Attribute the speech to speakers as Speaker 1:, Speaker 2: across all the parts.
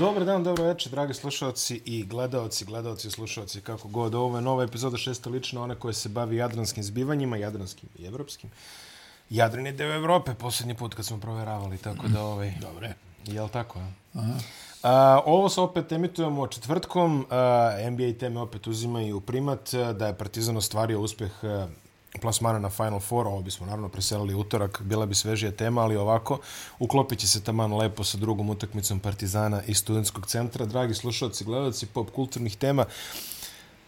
Speaker 1: Dobar dan, dobro večer, dragi slušalci i gledalci, gledalci i slušalci, kako god. Ovo je nova epizoda šesta lična, ona koja se bavi jadranskim zbivanjima, jadranskim i evropskim. Jadran je deo Evrope, posljednji put kad smo provjeravali, tako da ovaj...
Speaker 2: Dobre.
Speaker 1: Jel tako, a? Aha. A, ovo se opet emitujemo četvrtkom, a, NBA teme opet uzimaju primat, da je Partizan ostvario uspjeh plasmana na Final Four, ovo bismo naravno preselili utorak, bila bi svežija tema, ali ovako, uklopit će se taman lepo sa drugom utakmicom Partizana i studentskog centra. Dragi slušalci, gledalci pop kulturnih tema,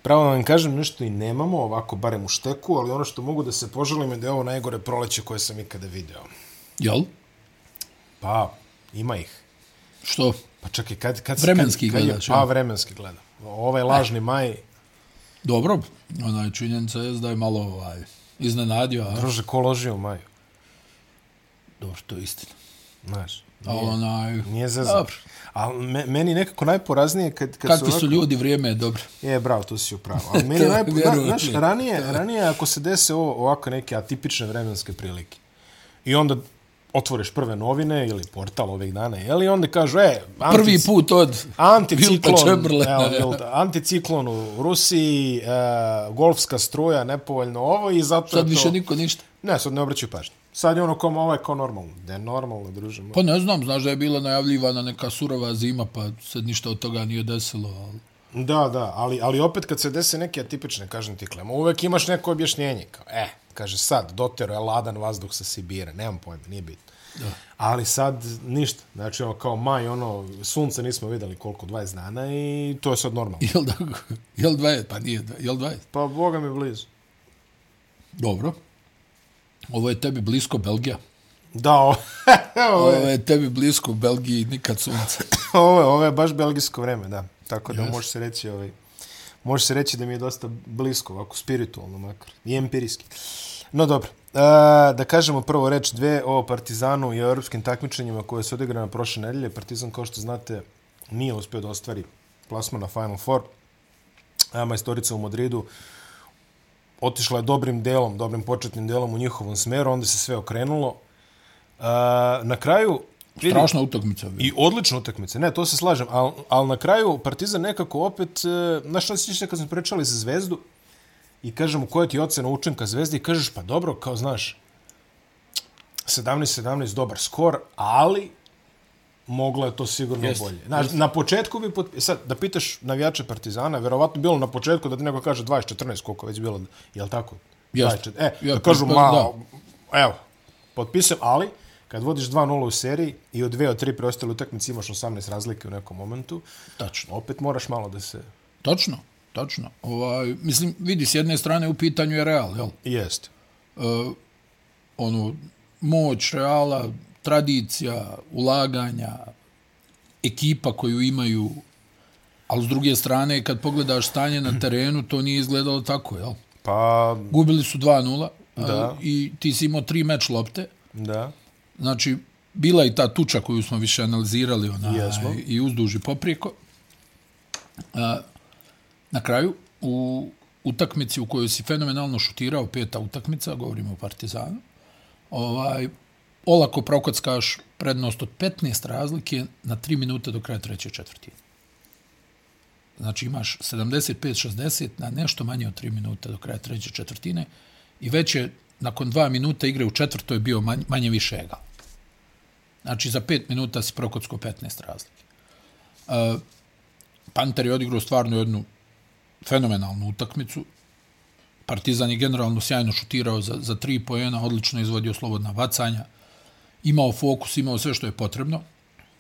Speaker 1: pravo vam kažem, nešto i nemamo, ovako, barem u šteku, ali ono što mogu da se poželim je da je ovo najgore proleće koje sam ikada video.
Speaker 2: Jel?
Speaker 1: Pa, ima ih.
Speaker 2: Što?
Speaker 1: Pa čekaj, kad, kad,
Speaker 2: vremenski
Speaker 1: kad, kad
Speaker 2: gledaš,
Speaker 1: je, Pa, vremenski gledam. Ovaj lažni maj,
Speaker 2: Dobro, ona je činjenica je da je malo ovaj, iznenadio. A?
Speaker 1: Druže, ko loži u maju?
Speaker 2: Dobro, to je istina.
Speaker 1: Znaš,
Speaker 2: nije, onaj...
Speaker 1: nije zezan. Dobro. Ali me, meni nekako najporaznije kad, kad
Speaker 2: Kakvi su, su ljudi, vrijeme je dobro.
Speaker 1: Je, bravo, tu si upravo. Ali meni najporaznije, znaš, ranije, ranije ako se dese ovo, ovako neke atipične vremenske prilike i onda otvoriš prve novine ili portal ovih dana, je li onda kažu, e,
Speaker 2: antic, prvi put od
Speaker 1: anticiklon, evo, anticiklon u Rusiji, e, golfska struja, nepovoljno ovo i zato
Speaker 2: sad više to... niko ništa.
Speaker 1: Ne, sad ne obraćaju pažnju. Sad je ono kao ovo je kao normalno. Da je normalno, družimo.
Speaker 2: Pa ne znam, znaš da je bila najavljivana neka surova zima, pa sad ništa od toga nije desilo. Ali...
Speaker 1: Da, da, ali, ali opet kad se dese neke atipične, kažem ti, klemo, uvek imaš neko objašnjenje. Kao, e, kaže sad, dotero je ladan vazduh sa Sibira, nemam pojma, nije bitno. Da. Ali sad ništa, znači ono kao maj, ono, sunce nismo videli koliko, 20 dana i to je sad normalno.
Speaker 2: Jel da, jel 20, pa nije, jel 20?
Speaker 1: Pa Boga mi blizu.
Speaker 2: Dobro. Ovo je tebi blisko Belgija.
Speaker 1: Da, ovo,
Speaker 2: ovo, je. ovo je tebi blisko u Belgiji, nikad sunce.
Speaker 1: ovo, je, ovo je baš belgijsko vreme, da. Tako da yes. može se reći ovaj, može se reći da mi je dosta blisko, ovako spiritualno makar, i empirijski. No dobro, e, da kažemo prvo reč dve o Partizanu i europskim takmičenjima koje su odigrane prošle nedelje. Partizan, kao što znate, nije uspio da ostvari plasma na Final Four. A majstorica u Madridu otišla je dobrim delom, dobrim početnim delom u njihovom smeru, onda se sve okrenulo. E, na kraju,
Speaker 2: Strašna utakmica.
Speaker 1: I odlična utakmica. Ne, to se slažem. Ali al na kraju Partizan nekako opet... E, znaš što se kad smo pričali za Zvezdu i kažemo koja ti je ocena učenka Zvezde i kažeš pa dobro, kao znaš 17-17 dobar skor, ali moglo je to sigurno jest, bolje. Znaš, jest. na početku bi... Pot... Sad, da pitaš navijače Partizana, verovatno bilo na početku da ti neko kaže 20-14, koliko već bilo. Je li tako?
Speaker 2: Jest.
Speaker 1: E, ja, da kažu, pa, ma, da. evo, potpisam, ali kad vodiš 2-0 u seriji i od 2 od 3 preostale utakmice imaš 18 razlike u nekom momentu,
Speaker 2: tačno.
Speaker 1: Opet moraš malo da se
Speaker 2: Tačno. Tačno. Ovaj mislim vidi s jedne strane u pitanju je Real, jel?
Speaker 1: Jest.
Speaker 2: Uh, ono moć Reala, tradicija, ulaganja, ekipa koju imaju, ali s druge strane kad pogledaš stanje na terenu, to nije izgledalo tako, jel?
Speaker 1: Pa
Speaker 2: gubili su 2:0 da. i ti si imao tri meč lopte.
Speaker 1: Da.
Speaker 2: Znači, bila i ta tuča koju smo više analizirali ona, i uzduži poprijeko. A, na kraju, u utakmici u kojoj si fenomenalno šutirao, peta utakmica, govorimo o Partizanu, ovaj, olako prokockaš prednost od 15 razlike na 3 minute do kraja treće četvrtine. Znači imaš 75-60 na nešto manje od 3 minute do kraja treće četvrtine i već je nakon dva minuta igre u četvrtoj bio manje, manje više egal. Znači, za pet minuta si prokocko 15 razlike. Uh, Panter je odigrao stvarno jednu fenomenalnu utakmicu. Partizan je generalno sjajno šutirao za, za tri pojena, odlično izvodio slobodna vacanja, imao fokus, imao sve što je potrebno,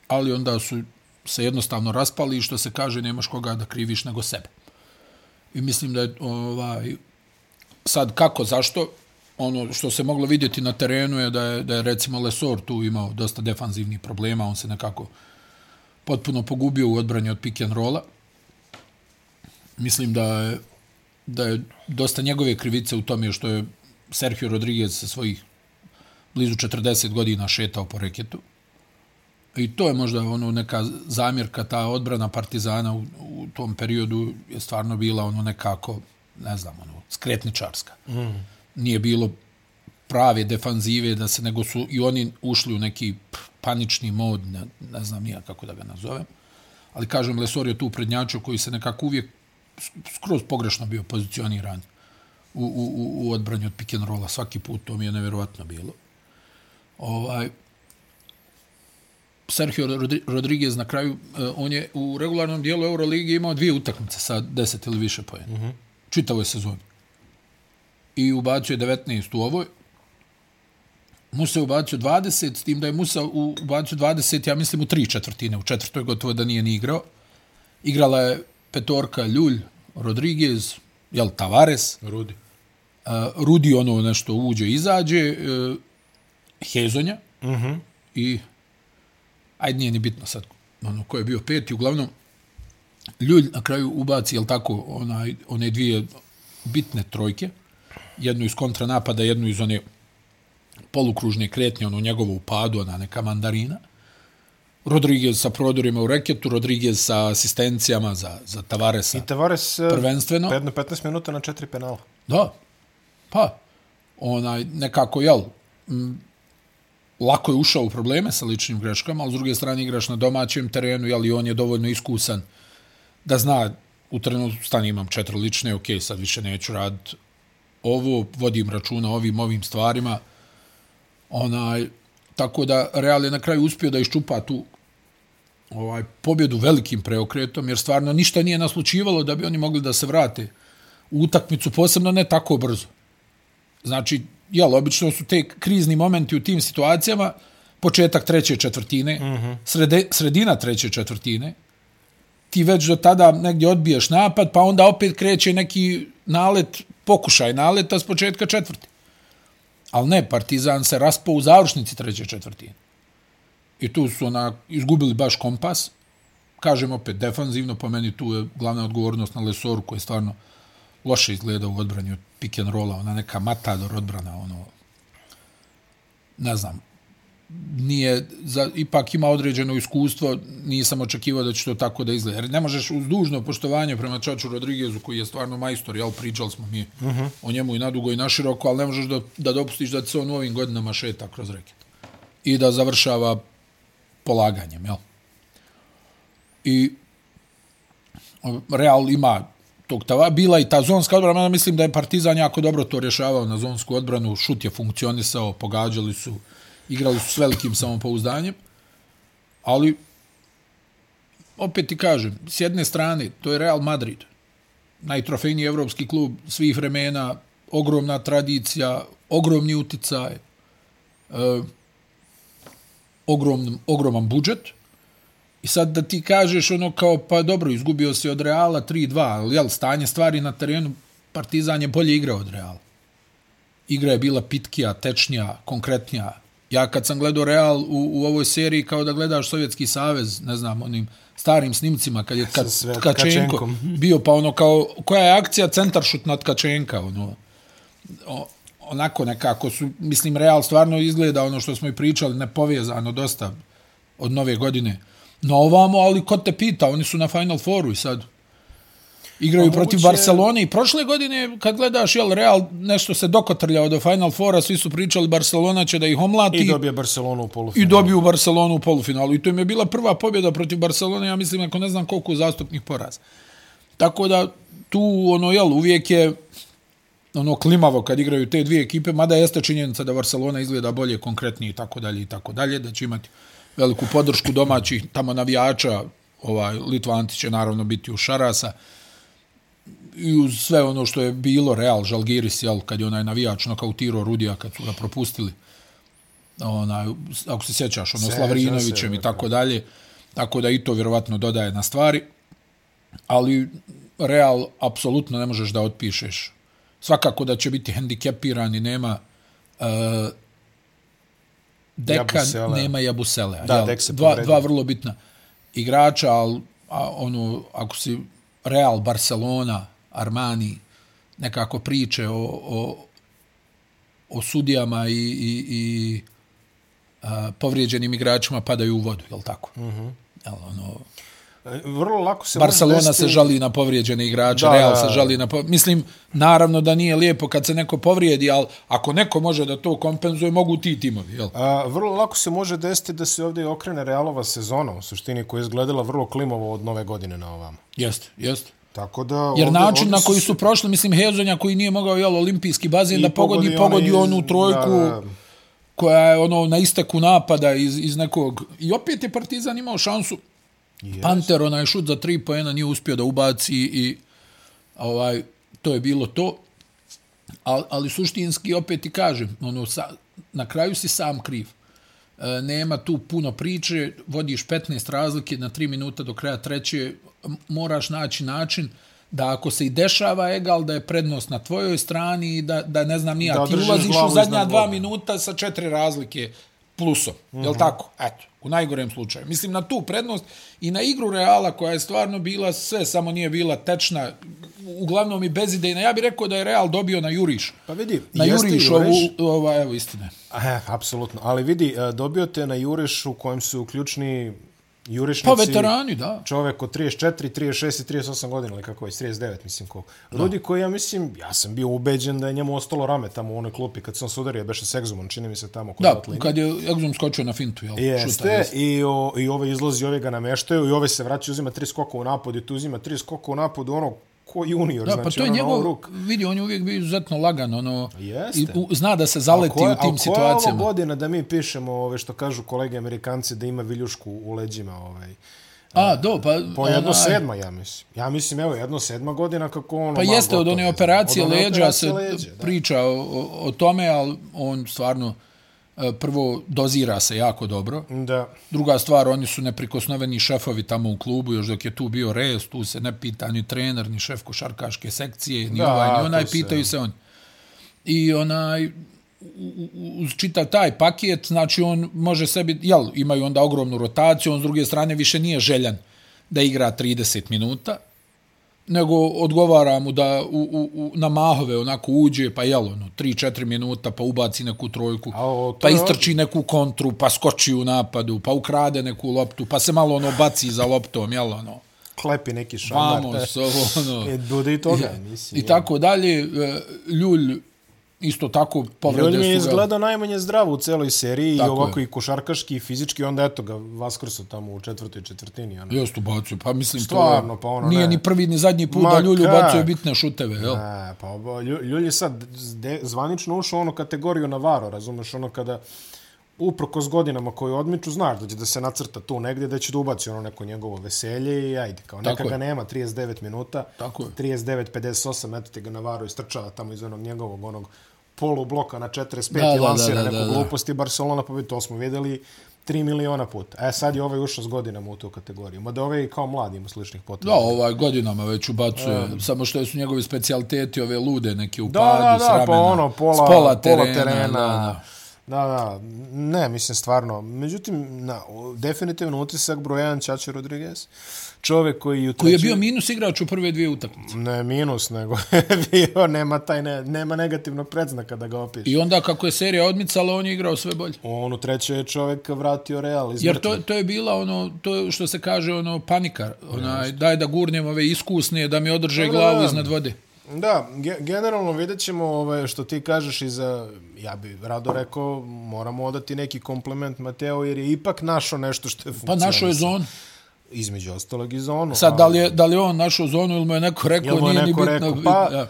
Speaker 2: ali onda su se jednostavno raspali i što se kaže, nemaš koga da kriviš nego sebe. I mislim da je ovaj, sad kako, zašto, ono što se moglo vidjeti na terenu je da je, da je recimo Lesor tu imao dosta defanzivnih problema, on se nekako potpuno pogubio u odbrani od pick and rolla. Mislim da je, da je dosta njegove krivice u tome što je Sergio Rodriguez sa svojih blizu 40 godina šetao po reketu. I to je možda ono neka zamjerka, ta odbrana Partizana u, u tom periodu je stvarno bila ono nekako, ne znam, ono, skretničarska. Mm nije bilo prave defanzive da se nego su i oni ušli u neki panični mod ne, ne znam nija kako da ga nazovem Ali kažem, Lesor je tu prednjačio koji se nekako uvijek skroz pogrešno bio pozicioniran u, u, u, u odbranju od pick and rolla. Svaki put to mi je nevjerovatno bilo. Ovaj, Sergio Rodriguez na kraju, eh, on je u regularnom dijelu Euroligi imao dvije utakmice sa 10 ili više pojena. Mm -hmm. Čitavoj sezoni. I ubacio je 19 u ovoj. Musa je ubacio 20, s tim da je Musa ubacio 20, ja mislim, u tri četvrtine. U četvrtoj gotovo da nije ni igrao. Igrala je petorka Ljulj, Rodriguez, jel, Tavares.
Speaker 1: Rudi.
Speaker 2: Uh, Rudi ono nešto uđe, izađe. Uh, Hezonja.
Speaker 1: Uh mhm. -huh.
Speaker 2: I ajde nije ni bitno sad ono ko je bio peti, uglavnom Ljulj na kraju ubaci, jel tako, onaj, one dvije bitne trojke, jednu iz kontranapada, jednu iz one polukružne kretnje, ono njegovo upadu, ona neka mandarina. Rodriguez sa prodorima u reketu, Rodriguez sa asistencijama za, za Tavaresa.
Speaker 1: I Tavares eh, prvenstveno. 15 minuta na četiri penala.
Speaker 2: Da. Pa, onaj, nekako, jel, lako je ušao u probleme sa ličnim greškama, ali s druge strane igraš na domaćem terenu, jel, on je dovoljno iskusan da zna u trenutku stani imam četiri lične, ok, sad više neću raditi ovo, vodim računa ovim ovim stvarima. Onaj, tako da Real je na kraju uspio da iščupa tu ovaj pobjedu velikim preokretom, jer stvarno ništa nije naslučivalo da bi oni mogli da se vrate u utakmicu, posebno ne tako brzo. Znači, jel, obično su te krizni momenti u tim situacijama, početak treće četvrtine, mm -hmm. srede, sredina treće četvrtine, ti već do tada negdje odbiješ napad, pa onda opet kreće neki nalet, pokušaj naleta s početka četvrti. Ali ne, Partizan se raspao u završnici treće četvrtine. I tu su ona, izgubili baš kompas. Kažem opet, defanzivno, po meni tu je glavna odgovornost na Lesoru, koji je stvarno loše izgleda u odbranju pick and rolla, ona neka matador odbrana, ono, ne znam, nije, za, ipak ima određeno iskustvo, nisam očekivao da će to tako da izgleda. Jer ne možeš uz dužno poštovanje prema Čaču Rodriguezu, koji je stvarno majstor, jel, pričali smo mi uh -huh. o njemu i na dugo i na široko, ali ne možeš da, da dopustiš da se on u ovim godinama šeta kroz reket. I da završava polaganjem, jel? I Real ima tog tava. Bila i ta zonska odbrana, mislim da je Partizan jako dobro to rješavao na zonsku odbranu, šut je funkcionisao, pogađali su, igrali su s velikim samopouzdanjem, ali opet ti kažem, s jedne strane, to je Real Madrid, najtrofejniji evropski klub svih vremena, ogromna tradicija, ogromni uticaj, e, ogrom, ogroman budžet, I sad da ti kažeš ono kao, pa dobro, izgubio si od Reala 3-2, ali jel, stanje stvari na terenu, Partizan je bolje igrao od Reala. Igra je bila pitkija, tečnija, konkretnija. Ja kad sam gledao Real u, u ovoj seriji, kao da gledaš Sovjetski savez, ne znam, onim starim snimcima, kad je kad, Tkačenko bio, pa ono kao, koja je akcija centaršut nad Tkačenka, ono, o, onako nekako su, mislim, Real stvarno izgleda ono što smo i pričali, nepovezano dosta od nove godine. Na ovamo, ali ko te pita, oni su na Final Fouru i sad igraju A protiv moguće... Barcelone i prošle godine kad gledaš jel Real nešto se dokotrljao do Final Foura, svi su pričali Barcelona će da ih omlati
Speaker 1: i dobije Barcelonu u polufinalu.
Speaker 2: I dobiju Barcelonu u polufinalu i to im je bila prva pobjeda protiv Barcelone, ja mislim ako ne znam koliko zastupnih poraz. Tako da tu ono jel uvijek je ono klimavo kad igraju te dvije ekipe, mada jeste činjenica da Barcelona izgleda bolje, konkretnije i tako dalje i tako dalje, da će imati veliku podršku domaćih tamo navijača, ovaj Litvanti će naravno biti u Šarasa i uz sve ono što je bilo Real Žalgiris, jel, kad je onaj navijač nokautirao Rudija kad su ga propustili, onaj, ako se sjećaš, ono, Slavrinovićem i tako dalje, tako da i to vjerovatno dodaje na stvari, ali Real apsolutno ne možeš da otpišeš. Svakako da će biti hendikepiran i nema uh, Deka Jabusele. nema Jabusele.
Speaker 1: Da, jel? Dek se
Speaker 2: dva, dva vrlo bitna igrača, ali a, ono, ako si Real, Barcelona, Armani, nekako priče o, o, o sudijama i, i, i a, povrijeđenim igračima padaju u vodu, je li tako?
Speaker 1: Mm -hmm.
Speaker 2: Jel, ono,
Speaker 1: vrlo lako se
Speaker 2: Barcelona desiti... se žali na povrijeđene igrače, da, Real se žali na povrijeđene. Mislim, naravno da nije lijepo kad se neko povrijedi, ali ako neko može da to kompenzuje, mogu ti timovi. Jel?
Speaker 1: A, vrlo lako se može desiti da se ovdje okrene Realova sezona, u suštini koja je izgledala vrlo klimovo od nove godine na ovam.
Speaker 2: Jeste, jeste.
Speaker 1: Tako da
Speaker 2: Jer ovdje, način ovdje na koji su prošli, mislim Hezonja koji nije mogao jel olimpijski bazen da pogodi pogodi, pogodi onu trojku da, da. koja je ono na isteku napada iz iz nekog i opet je Partizan imao šansu Yes. Panter, onaj šut za tri pojena nije uspio da ubaci i ovaj to je bilo to. Al, ali suštinski opet ti kažem, ono, sa, na kraju si sam kriv. E, nema tu puno priče, vodiš 15 razlike na 3 minuta do kraja treće, moraš naći način da ako se i dešava egal, da je prednost na tvojoj strani i da, da ne znam nija, ti ulaziš u zadnja dva minuta sa četiri razlike plusom. Mm -hmm. Je li tako? Eto, u najgorem slučaju. Mislim na tu prednost i na igru Reala koja je stvarno bila sve, samo nije bila tečna, uglavnom i bezidejna. Ja bih rekao da je Real dobio na Juriš.
Speaker 1: Pa vidi,
Speaker 2: na Juriš ovu, ova, evo istine.
Speaker 1: E, apsolutno. Ali vidi, e, dobio te na Juriš u kojem su ključni Jurišnici,
Speaker 2: pa veterani, da.
Speaker 1: Čovjek od 34, 36 i 38 godina, ili kako je, 39, mislim, ko. Ljudi koji, ja mislim, ja sam bio ubeđen da je njemu ostalo rame tamo u onoj klupi, kad sam sudario, beše s Exumom, čini mi se tamo.
Speaker 2: Kod da, kad je Exum skočio na fintu, jel?
Speaker 1: Jeste, Šuta, jeste. I, o, i ove izlazi, ove ga nameštaju, i ove se vraćaju, uzima tri skoka u napadu, i tu uzima tri skoka u napadu, ono, ko junior,
Speaker 2: da,
Speaker 1: znači,
Speaker 2: pa to je ono njegov, ruk. vidi, on je uvijek bio izuzetno lagan, ono, i, u, zna da se zaleti je, u tim situacijama. A koja je
Speaker 1: ovo godina da mi pišemo, ove, što kažu kolege Amerikanci, da ima viljušku u leđima, ovaj,
Speaker 2: A, do, pa...
Speaker 1: Po jedno onaj... sedma, ja mislim. Ja mislim, evo, jedno sedma godina kako ono...
Speaker 2: Pa jeste, od one operacije od leđa se leđa, priča o, o, tome, ali on stvarno prvo dozira se jako dobro.
Speaker 1: Da.
Speaker 2: Druga stvar, oni su neprikosnoveni šefovi tamo u klubu, još dok je tu bio res, tu se ne pita ni trener, ni šef košarkaške sekcije, ni da, ovaj, ni onaj, pitaju se, se on. I onaj, uz čitav taj paket, znači on može sebi, jel, imaju onda ogromnu rotaciju, on s druge strane više nije željan da igra 30 minuta, nego odgovara mu da u, u, u, na mahove onako uđe, pa jel, ono, 3-4 minuta, pa ubaci neku trojku, o, pa istrči neku kontru, pa skoči u napadu, pa ukrade neku loptu, pa se malo ono baci za loptom, jel, ono.
Speaker 1: Klepi neki šamar.
Speaker 2: Vamos, ovo, ono.
Speaker 1: E, bude i toga, mislim.
Speaker 2: I, i tako dalje, e, Ljulj, isto tako
Speaker 1: povrede su ga... je izgledao najmanje zdravo u celoj seriji tako i ovako je. i košarkaški i fizički, onda eto ga Vaskrso tamo u četvrtoj četvrtini. Ono.
Speaker 2: Just ubacio, pa mislim Stvarno, to pa ono, nije ne. ni prvi ni zadnji put Ma da Ljulj ubacuje bitne šuteve. Jel?
Speaker 1: Ne, pa Ljulj je sad zvanično ušao ono kategoriju Navaro, razumeš, ono kada uprko s godinama koje odmiču, znaš da će da se nacrta tu negdje, da će da ubaci ono neko njegovo veselje i ajde, kao neka ga nema, 39 minuta,
Speaker 2: Tako
Speaker 1: 39-58, eto ti ga Navaro istrčava tamo iz onog njegovog onog polu bloka na 45 da, i lansira da, da, neku da, gluposti Barcelona, pa bi to smo videli 3 miliona puta. E, sad je ovaj ušao s godinama u tu kategoriju. Mada ovaj kao mladi ima sličnih potreba.
Speaker 2: Da, ovaj godinama već ubacuje. Um, samo što su njegovi specialiteti ove lude, neke upade, da, da, da,
Speaker 1: sramena.
Speaker 2: Pa
Speaker 1: ono, pola, pola terena. Pola terena. Da, da. Da, da, ne, mislim stvarno. Međutim, na, definitivno utisak brojan Čače Rodriguez. Čovjek koji,
Speaker 2: u koji je bio minus igrač u prve dvije utakmice.
Speaker 1: Ne minus, nego bio, nema, taj ne, nema negativnog predznaka da ga opiše.
Speaker 2: I onda kako je serija odmicala, on je igrao sve bolje.
Speaker 1: On u trećoj je čovjek vratio Real iz
Speaker 2: Jer to, to je bila ono, to što se kaže ono panika. Onaj, daj da gurnem ove iskusne, da mi održe glavu iznad vode.
Speaker 1: Da, ge generalno vidjet ćemo ove, što ti kažeš i za, ja bih rado rekao, moramo odati neki komplement Mateo, jer je ipak našo nešto što je funkcionalno.
Speaker 2: Pa našo je zon.
Speaker 1: Između ostalog i zonu.
Speaker 2: Sad, ali... da, li je, da li je on našo zonu ili mu je neko rekao, nije neko ni bitno. Rekao,
Speaker 1: pa, ja.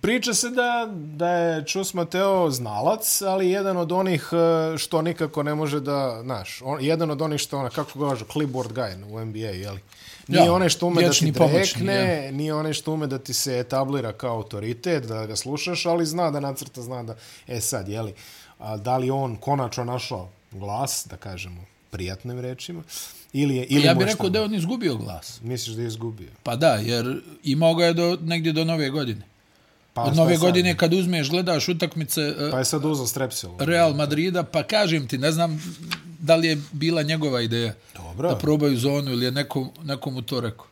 Speaker 1: Priča se da, da je Čus Mateo znalac, ali jedan od onih e, što nikako ne može da, znaš, on, jedan od onih što, ona, kako ga kažu, clipboard guy u NBA, jeli? Nije ja, onaj što ume da ti drekne, ja. nije onaj što ume da ti se etablira kao autoritet, da ga slušaš, ali zna da nacrta, zna da, e sad, jeli, a, da li on konačno našao glas, da kažemo, prijatnim rečima, ili je... Ili
Speaker 2: ja bih rekao da je on izgubio glas.
Speaker 1: Misliš da je izgubio?
Speaker 2: Pa da, jer imao ga je do, negdje do nove godine. Pa, Od nove godine kad uzmeš, gledaš utakmice...
Speaker 1: E, pa je sad uzao Strepsil.
Speaker 2: Real Madrida, pa kažem ti, ne znam da li je bila njegova ideja
Speaker 1: Dobro.
Speaker 2: da probaju zonu ili je nekom, nekomu to rekao.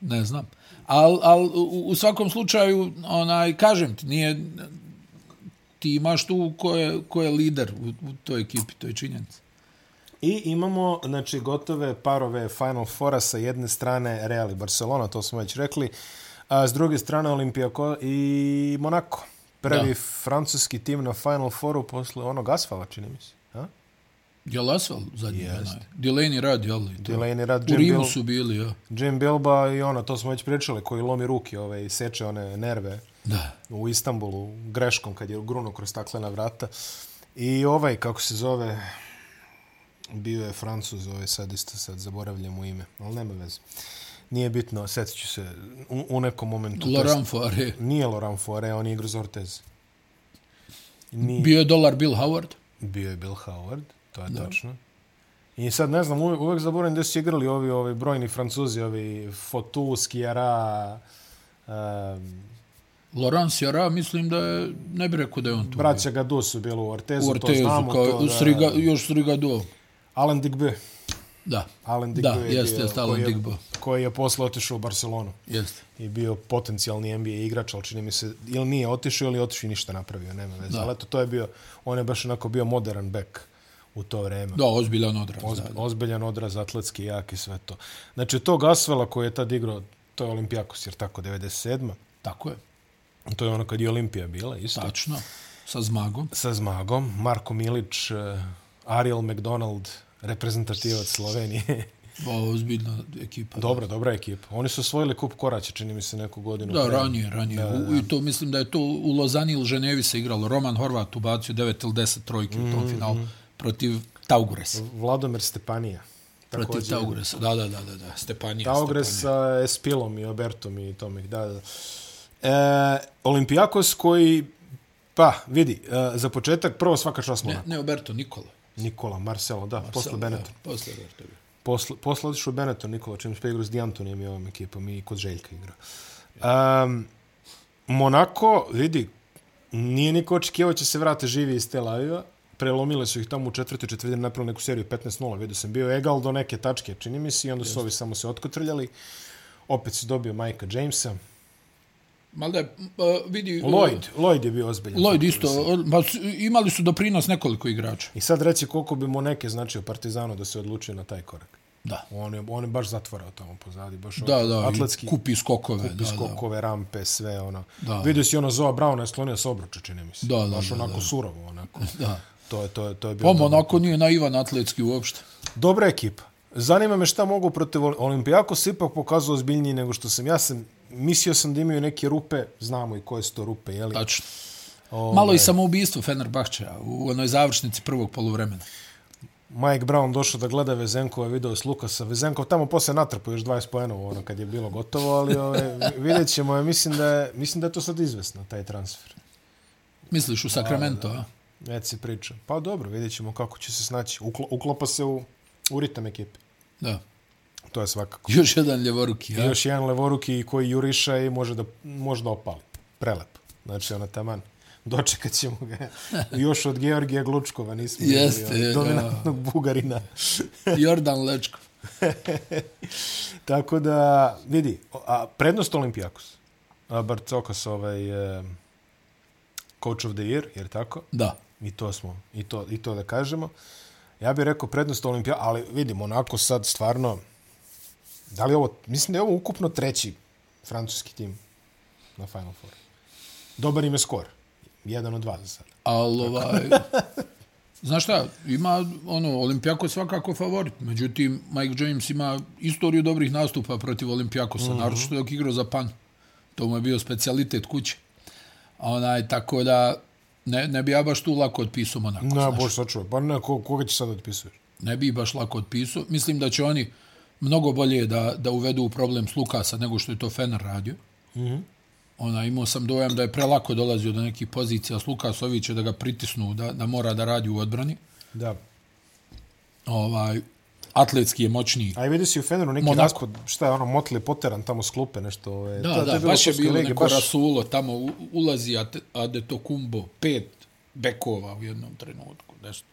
Speaker 2: Ne znam. Al, al u, u svakom slučaju, onaj, kažem ti, nije, ti imaš tu ko je, ko je lider u, u toj ekipi, to je činjenica.
Speaker 1: I imamo znači, gotove parove Final Fora sa jedne strane Real i Barcelona, to smo već rekli, a s druge strane Olimpijako i Monako. Prvi da. francuski tim na Final Fouru posle onog Asfala, čini mi se. A?
Speaker 2: Je li Asfal zadnji? Yes. Delaney rad, jel li?
Speaker 1: Delaney rad.
Speaker 2: U Rimu su bili, ja.
Speaker 1: Jim Bilba i ono, to smo već pričali, koji lomi ruke ove, i seče one nerve
Speaker 2: da.
Speaker 1: u Istanbulu, greškom, kad je gruno kroz staklena vrata. I ovaj, kako se zove, bio je Francuz, ovaj sad isto sad zaboravljam mu ime, ali nema veze. Nije bitno, sjetit ću se u, u nekom momentu.
Speaker 2: Laurent Foire.
Speaker 1: Nije Laurent Foire, on je igra za Ortez.
Speaker 2: Nije... Bio je dolar Bill Howard?
Speaker 1: Bio je Bill Howard, to je da. tačno. I sad ne znam, uvijek, uvijek zaboravim da su igrali ovi, ovi brojni francuzi, ovi Fotu, Skijara, um,
Speaker 2: Laurent Sierra, mislim da je, ne bi rekao da je on tu.
Speaker 1: Braća Gadu su bili u Ortezu, u Ortezu to znamo. Kao, to,
Speaker 2: da, Sriga, još Srigado.
Speaker 1: Alain Digbe.
Speaker 2: Da.
Speaker 1: Alain Digbe
Speaker 2: da, jeste, bio, jeste Alain Digbe.
Speaker 1: Koji je posle otišao u Barcelonu.
Speaker 2: Jeste.
Speaker 1: I bio potencijalni NBA igrač, ali čini mi se, ili nije otišao, ili otišao i ništa napravio, nema veze. Da. Ali eto, to je bio, on je baš onako bio modern back u to vreme.
Speaker 2: Da, ozbiljan odraz.
Speaker 1: Oz, da, da. Ozbiljan odraz, atletski, jak i sve to. Znači, to Gasvela koji je tad igrao, to je Olimpijakos, jer tako, 97.
Speaker 2: Tako je.
Speaker 1: To je ono kad je Olimpija bila, isto.
Speaker 2: Tačno, sa Zmagom.
Speaker 1: Sa Zmagom. Marko Milić, uh, Ariel McDonald, reprezentativac Slovenije.
Speaker 2: O, ozbiljna ekipa.
Speaker 1: Dobra, da. dobra ekipa. Oni su osvojili kup Koraća, čini mi se, neku godinu.
Speaker 2: Da, ranije, ranije. Da, da. I to mislim da je to u Lozani ili Ženevi se igralo. Roman Horvat ubacio 9 ili 10 trojki mm -hmm. u tom mhm, finalu mhm. protiv Taugures.
Speaker 1: Vladomir Stepanija.
Speaker 2: Protiv Tauguresa, da, da, da, da, da. Stepanija.
Speaker 1: Taugures sa Espilom i Obertom i Tomik, da, da. E, Olimpijakos koji, pa, vidi, e, za početak, prvo svaka čast
Speaker 2: Ne, ne, Oberto, Nikola.
Speaker 1: Nikola, Marcelo, da, Marcelo, posle Benetton.
Speaker 2: Da, posle Oberto.
Speaker 1: Posle, posle odišu Benetton, Nikola, čim se igru s Dijantonijem i ovom ekipom i kod Željka igra. Um, Monako, vidi, nije niko očekivao će se vrate živi iz Tel Aviva. Prelomile su ih tamo u četvrtoj četvrtini, napravili neku seriju 15-0. Vidio sam, bio egal do neke tačke, čini mi se, i onda su ovi samo se otkotrljali. Opet se dobio Majka Jamesa.
Speaker 2: Mal da uh, vidi...
Speaker 1: Lloyd, Lloyd je bio ozbiljan.
Speaker 2: Lloyd isto, pa imali su doprinos nekoliko igrača.
Speaker 1: I sad reći koliko bi mu neke značio Partizano da se odlučio na taj korak.
Speaker 2: Da.
Speaker 1: On je, on je baš zatvorao tamo pozadi. Baš
Speaker 2: da, da, atletski, kupi skokove.
Speaker 1: Kupi skokove, da. rampe, sve ono. Da. Vidio si ono Zoa Brauna je slonio s obruča, čini mi se.
Speaker 2: Da, da,
Speaker 1: baš
Speaker 2: da,
Speaker 1: onako
Speaker 2: da.
Speaker 1: surovo, onako.
Speaker 2: Da.
Speaker 1: To je, to je, to je bilo...
Speaker 2: Pa, onako nije naivan atletski uopšte.
Speaker 1: Dobra ekipa. Zanima me šta mogu protiv Olimpijako se ipak pokazao ozbiljniji nego što sam. Ja sam mislio sam da imaju neke rupe, znamo i koje su to rupe, jeli?
Speaker 2: Tačno. Ove... Malo i samoubistvo Fenerbahčeja u onoj završnici prvog poluvremena.
Speaker 1: Mike Brown došao da gleda Vezenkova video s Lukasa. Vezenkov tamo posle natrpao još 20 poenova ono kad je bilo gotovo, ali ove, vidjet ćemo. Ja mislim, da je, mislim da je to sad izvesno, taj transfer.
Speaker 2: Misliš u Sacramento, a?
Speaker 1: Već se priča. Pa dobro, vidjet ćemo kako će se snaći. Uklo, uklopa se u, u ritam ekipe.
Speaker 2: Da.
Speaker 1: To je svakako.
Speaker 2: Još jedan ljevoruki, ja?
Speaker 1: Još jedan levoruki koji juriša i može da, može da opali. Prelep. Znači, ona taman. Dočekat ćemo ga. Još od Georgija Glučkova nismo
Speaker 2: Jeste, imali.
Speaker 1: Dominantnog ja. bugarina.
Speaker 2: Jordan Lečko.
Speaker 1: Tako da, vidi, a prednost Olimpijakos. Barcokas ovaj, eh, coach of the year, jer tako?
Speaker 2: Da.
Speaker 1: I to smo, i to, i to da kažemo. Ja bih rekao prednost Olimpija, ali vidimo, onako sad stvarno, Da li ovo, mislim da je ovo ukupno treći francuski tim na Final Four. Dobar im je skor. Jedan od dva za sada.
Speaker 2: Ali ovaj... Znaš šta, ima ono, Olimpijako svakako favorit. Međutim, Mike James ima istoriju dobrih nastupa protiv Olimpijakosa. Mm -hmm. Što je igrao za panj. To mu je bio specialitet kuće. Onaj, tako da, ne, ne bi ja baš tu lako otpisao Monako.
Speaker 1: Ne, boš sačuva. Pa ne, koga će sad otpisuješ?
Speaker 2: Ne bi baš lako otpisao. Mislim da će oni mnogo bolje da, da uvedu problem s Lukasa nego što je to Fener radio. Mm -hmm. Ona, imao sam dojam da je prelako dolazio do nekih pozicija s Lukasovića da ga pritisnu, da, da mora da radi u odbrani.
Speaker 1: Da.
Speaker 2: Ovaj, atletski je moćniji.
Speaker 1: A i vidi si u Feneru neki Monako. raspod, šta je ono, Motli Poteran tamo s klupe, nešto. Ove,
Speaker 2: da, to, da, baš je bilo neko baš... rasulo, tamo ulazi Adeto Kumbo, pet bekova u jednom trenutku, nešto.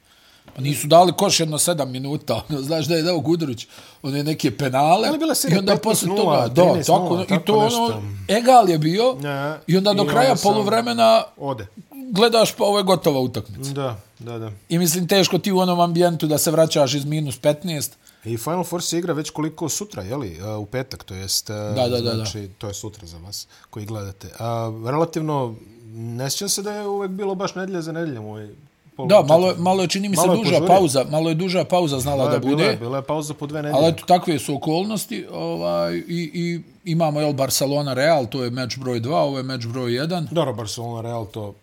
Speaker 2: Pa nisu dali koš jedno sedam minuta. Ono, znaš da je dao Gudurić one neke penale.
Speaker 1: Ali bila
Speaker 2: I onda posle toga, da, tako, tako, i to ono, egal je bio. Ne, I onda do I kraja poluvremena
Speaker 1: ode.
Speaker 2: gledaš pa ovo je gotova utakmica.
Speaker 1: Da, da, da.
Speaker 2: I mislim teško ti u onom ambijentu da se vraćaš iz minus 15.
Speaker 1: I Final Four se igra već koliko sutra, je li? U petak, to jest...
Speaker 2: Da, da, da.
Speaker 1: Znači, to je sutra za vas koji gledate. A, relativno, ne sjećam se da je uvek bilo baš nedlje za nedljem ovaj
Speaker 2: Da, malo, malo je, čini mi se, duža požuri. pauza. Malo je duža pauza znala da, da bude. Bila
Speaker 1: je, bila je pauza po dve nedjelje.
Speaker 2: Ali eto, takve su okolnosti. Ovaj, i, I imamo, jel, Barcelona-Real, to je meč broj 2, ovo je meč broj 1.
Speaker 1: Dobro, Barcelona-Real, to,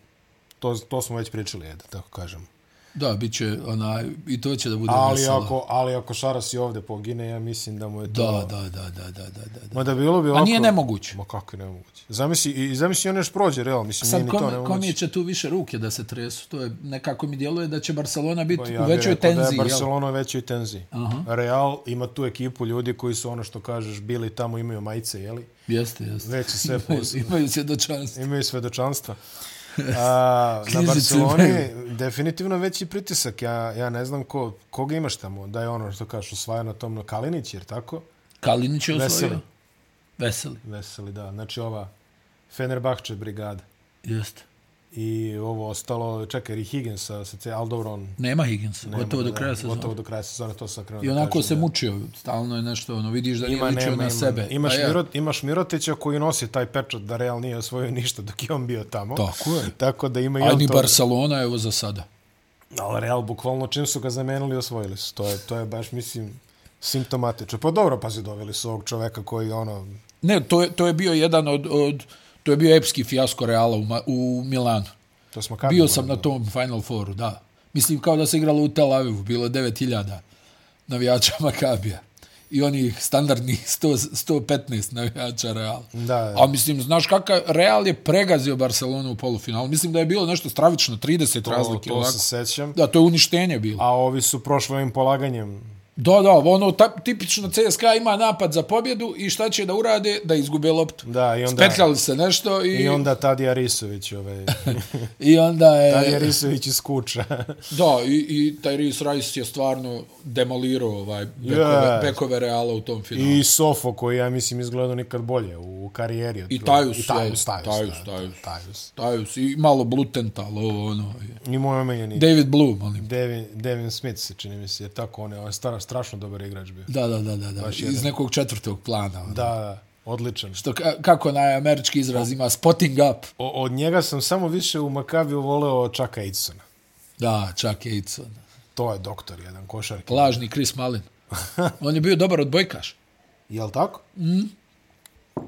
Speaker 1: to, to smo već pričali, jedan, tako kažem.
Speaker 2: Da, bit će onaj, i to će da bude
Speaker 1: ali
Speaker 2: veselo.
Speaker 1: Ako, ali ako Šaras i ovde pogine, ja mislim da mu je to...
Speaker 2: Da, da, da, da, da, da. da.
Speaker 1: Ma da bilo bi ovako...
Speaker 2: A nije nemoguće.
Speaker 1: Ma kako je nemoguće. Zamisli, i zamisli on još prođe, real, mislim, Sad, nije kom, ni to nemoguće.
Speaker 2: Sad, kom će tu više ruke da se tresu? To je, nekako mi djeluje da će Barcelona biti pa ja u većoj tenziji. Ja
Speaker 1: da je Barcelona u većoj tenziji. Aha. Real ima tu ekipu ljudi koji su ono što kažeš, bili tamo, imaju majice, jeli?
Speaker 2: Jeste, jeste.
Speaker 1: Već sve
Speaker 2: imaju, imaju svjedočanstva.
Speaker 1: Imaju svjedočanstva. A, na Barceloni definitivno veći pritisak. Ja, ja ne znam ko, koga imaš tamo. Da je ono što kažeš osvaja na tom Kalinić, jer tako?
Speaker 2: Kalinić je osvojio. Veseli.
Speaker 1: Veseli. Veseli, da. Znači ova Fenerbahče brigada.
Speaker 2: Jeste.
Speaker 1: I ovo ostalo, čekaj, i Higgins sa, sa Aldovron.
Speaker 2: Nema Higginsa, Nema, gotovo do kraja sezona.
Speaker 1: Gotovo do kraja sezona, to sam krenuo
Speaker 2: I onako kažem, se mučio, stalno je nešto, ono, vidiš da ima, nije ličio na sebe.
Speaker 1: Imaš, ja. Mirot, imaš Mirotića koji nosi taj pečat da Real nije osvojio ništa dok je on bio tamo.
Speaker 2: Tako je.
Speaker 1: Tako da ima i
Speaker 2: on to... Barcelona, evo za sada.
Speaker 1: Ali Real, bukvalno, čim su ga zamenili, osvojili su. To je, to je baš, mislim, simptomatično. Pa dobro, pazi, doveli su ovog čoveka koji, ono...
Speaker 2: Ne, to je, to je bio jedan od, od to je bio epski fijasko Reala u, u Milanu.
Speaker 1: To smo
Speaker 2: Bio sam na tom Final Fouru, da. Mislim, kao da se igralo u Tel Avivu, bilo 9000 navijača Makabija. I onih standardnih 100, 115 navijača Real.
Speaker 1: Da, da.
Speaker 2: A mislim, znaš kakav, Real je pregazio Barcelonu u polufinalu. Mislim da je bilo nešto stravično, 30
Speaker 1: to,
Speaker 2: razlike.
Speaker 1: To ovako. se sećam.
Speaker 2: Da, to je uništenje bilo.
Speaker 1: A ovi su prošli ovim polaganjem
Speaker 2: Da, da, ono ta, tipično CSKA ima napad za pobjedu i šta će da urade? Da izgube loptu.
Speaker 1: Da, i onda...
Speaker 2: Spetljali se nešto i...
Speaker 1: I onda Tadija Risović, ovaj...
Speaker 2: I onda je...
Speaker 1: Tadija Risović iz kuća.
Speaker 2: da, i, i taj Ris Rajs je stvarno demolirao ovaj bekove, yes. bekove Reala u tom finalu.
Speaker 1: I Sofo, koji ja mislim izgledao nikad bolje u karijeri.
Speaker 2: I Tajus. I Tajus, Tajus, Tajus, Tajus, Tajus. Tajus. I malo Blutenta, ovo ono.
Speaker 1: I moj omenjeni.
Speaker 2: David Blue, molim.
Speaker 1: Devin, Devin Smith se čini mi se, je tako, on je star, strašno dobar igrač bio.
Speaker 2: Da, da, da, da, da. iz nekog četvrtog plana.
Speaker 1: Ono. Da, da, odličan.
Speaker 2: Što, kako na američki izraz ima, spotting up.
Speaker 1: O, od njega sam samo više u Makaviju voleo Chucka Aidsona.
Speaker 2: Da, Chuck Aidson.
Speaker 1: To je doktor, jedan košarki.
Speaker 2: Lažni Chris Malin. On je bio dobar od bojkaš.
Speaker 1: Jel tako?
Speaker 2: Mm.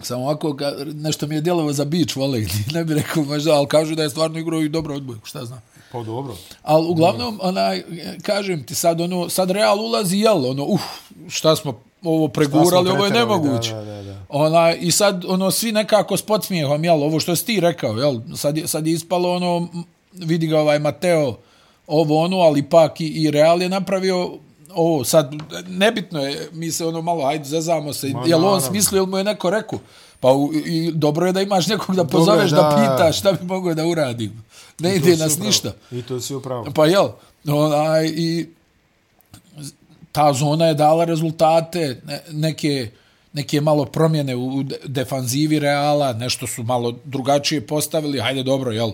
Speaker 2: Samo ovako, nešto mi je djelovo za beach volley, ne bih rekao možda, ali kažu da je stvarno igrao i dobro odbojku, šta znam.
Speaker 1: Pa dobro.
Speaker 2: Ali uglavnom, onaj, kažem ti sad, ono, sad Real ulazi, jel, ono, uf, šta smo ovo pregurali, ovo je nemoguće.
Speaker 1: Da, da, da.
Speaker 2: Ona, I sad, ono, svi nekako s podsmijehom, jel, ovo što si ti rekao, jel, sad, sad je ispalo, ono, vidi ga ovaj Mateo, ovo, ono, ali pak i, i Real je napravio ovo, sad, nebitno je, mi se ono malo, hajde, zazamo se, Ma, jel on smislio, ili mu je neko rekao, pa u, i dobro je da imaš nekog da pozoveš, da, da pitaš šta bi mogo da uradim. Ne ide nas
Speaker 1: upravo.
Speaker 2: ništa.
Speaker 1: I to si upravo.
Speaker 2: Pa jel, onaj, i ta zona je dala rezultate, neke, neke malo promjene u defanzivi Reala, nešto su malo drugačije postavili, hajde dobro, jel,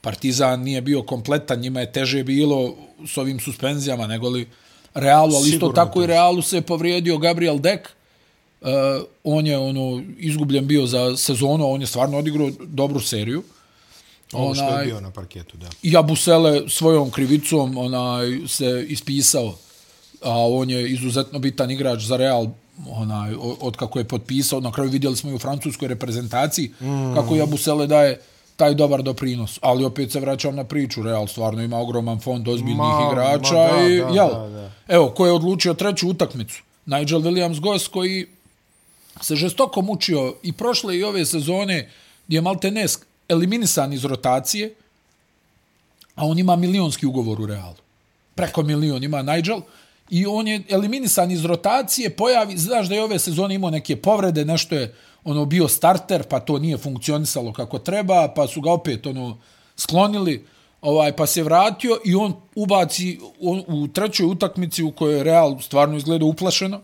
Speaker 2: Partizan nije bio kompletan, njima je teže bilo s ovim suspenzijama, nego li Realu, ali isto tako i Realu se povrijedio Gabriel Dek, uh, on je ono izgubljen bio za sezonu, on je stvarno odigrao dobru seriju.
Speaker 1: Ovo što je bio na parketu, da.
Speaker 2: I Abusele svojom krivicom onaj, se ispisao, a on je izuzetno bitan igrač za Real, onaj, od kako je potpisao, na kraju vidjeli smo i u francuskoj reprezentaciji, mm. kako je Abusele daje taj dobar doprinos. Ali opet se vraćam na priču, Real stvarno ima ogroman fond ozbiljnih ma, igrača. Ma da, i, da, jel, da, da. Evo, ko je odlučio treću utakmicu? Nigel Williams-Goss koji se žestoko mučio i prošle i ove sezone gdje je Maltenes eliminisan iz rotacije, a on ima milionski ugovor u Realu. Preko milion ima Nigel. I on je eliminisan iz rotacije, pojavi, znaš da je ove sezone imao neke povrede, nešto je ono bio starter, pa to nije funkcionisalo kako treba, pa su ga opet ono sklonili. ovaj, pa se vratio i on ubaci on, u trećoj utakmici u kojoj Real stvarno izgleda uplašeno,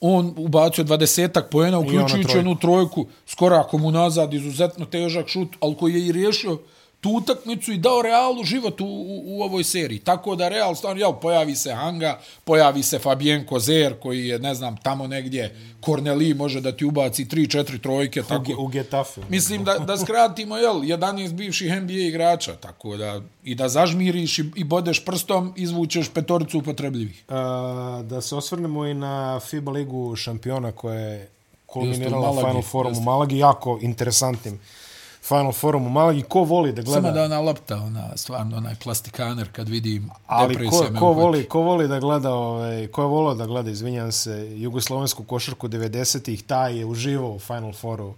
Speaker 2: on ubacio dvadesetak pojena, uključujući onu trojku, skoro ako mu nazad, izuzetno težak šut, ali koji je i riješio tu utakmicu i dao Realu život u, u, u ovoj seriji. Tako da Real stvarno, jel, pojavi se Hanga, pojavi se Fabien Kozer, koji je, ne znam, tamo negdje, Korneli može da ti ubaci 3-4 trojke. Tako,
Speaker 1: u, u Getafe.
Speaker 2: Mislim da, da skratimo, jel, 11 bivših NBA igrača, tako da, i da zažmiriš i, i bodeš prstom, izvučeš petoricu upotrebljivih.
Speaker 1: A, da se osvrnemo i na FIBA ligu šampiona koja je kulminirala Final Forum u Malagi, jako interesantnim Final Forum u Malagi, ko voli da gleda...
Speaker 2: Samo da ona lopta, ona, stvarno, onaj plastikaner kad vidi
Speaker 1: Ali ko, ko, voli, ko voli da gleda, ovaj, ko je volio da gleda, izvinjam se, jugoslovensku košarku 90-ih, taj je uživao u Final Fouru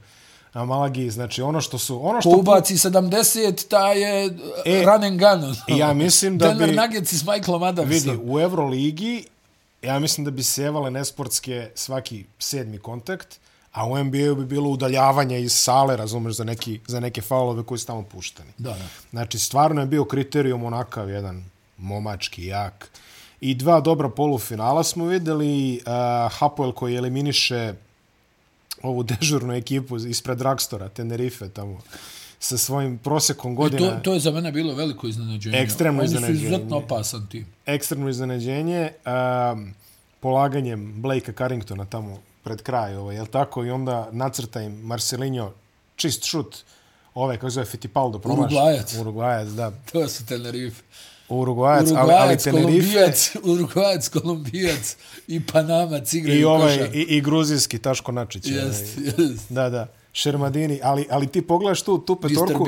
Speaker 1: na Malagi, znači ono što su... Ono što
Speaker 2: ko ubaci 70, taj je e, run and gun.
Speaker 1: Ja mislim da
Speaker 2: Denver bi... Denver Nuggets s Michaelom Adamsom.
Speaker 1: Vidi, u Euroligi, ja mislim da bi sevale nesportske svaki sedmi kontakt, a u NBA-u bi bilo udaljavanje iz sale, razumeš, za, neki, za neke faulove koji su tamo pušteni.
Speaker 2: Da, da.
Speaker 1: Znači, stvarno je bio kriterijum onakav jedan momački, jak. I dva dobra polufinala smo videli. Uh, Hapoel koji eliminiše ovu dežurnu ekipu ispred Dragstora, Tenerife, tamo sa svojim prosekom godina.
Speaker 2: to, to je za mene bilo veliko iznenađenje.
Speaker 1: Ekstremno iznenađenje.
Speaker 2: Oni su izuzetno opasan tim.
Speaker 1: Ekstremno iznenađenje. Um, polaganjem Blakea Carringtona tamo pred kraj, ovaj, je tako? I onda nacrta im Marcelinho čist šut, ove, kako zove, Fittipaldo, promaš.
Speaker 2: Urugvajac.
Speaker 1: Urugvajac, da.
Speaker 2: To su Tenerife.
Speaker 1: Urugvajac, ali, ali Tenerife...
Speaker 2: Urugvajac, Kolumbijac i Panamac igraju
Speaker 1: I, ovaj, i, i gruzijski Taško Načić.
Speaker 2: Jest,
Speaker 1: ovaj.
Speaker 2: jest.
Speaker 1: Da, da. Šermadini, ali, ali ti pogledaš tu, tu petorku...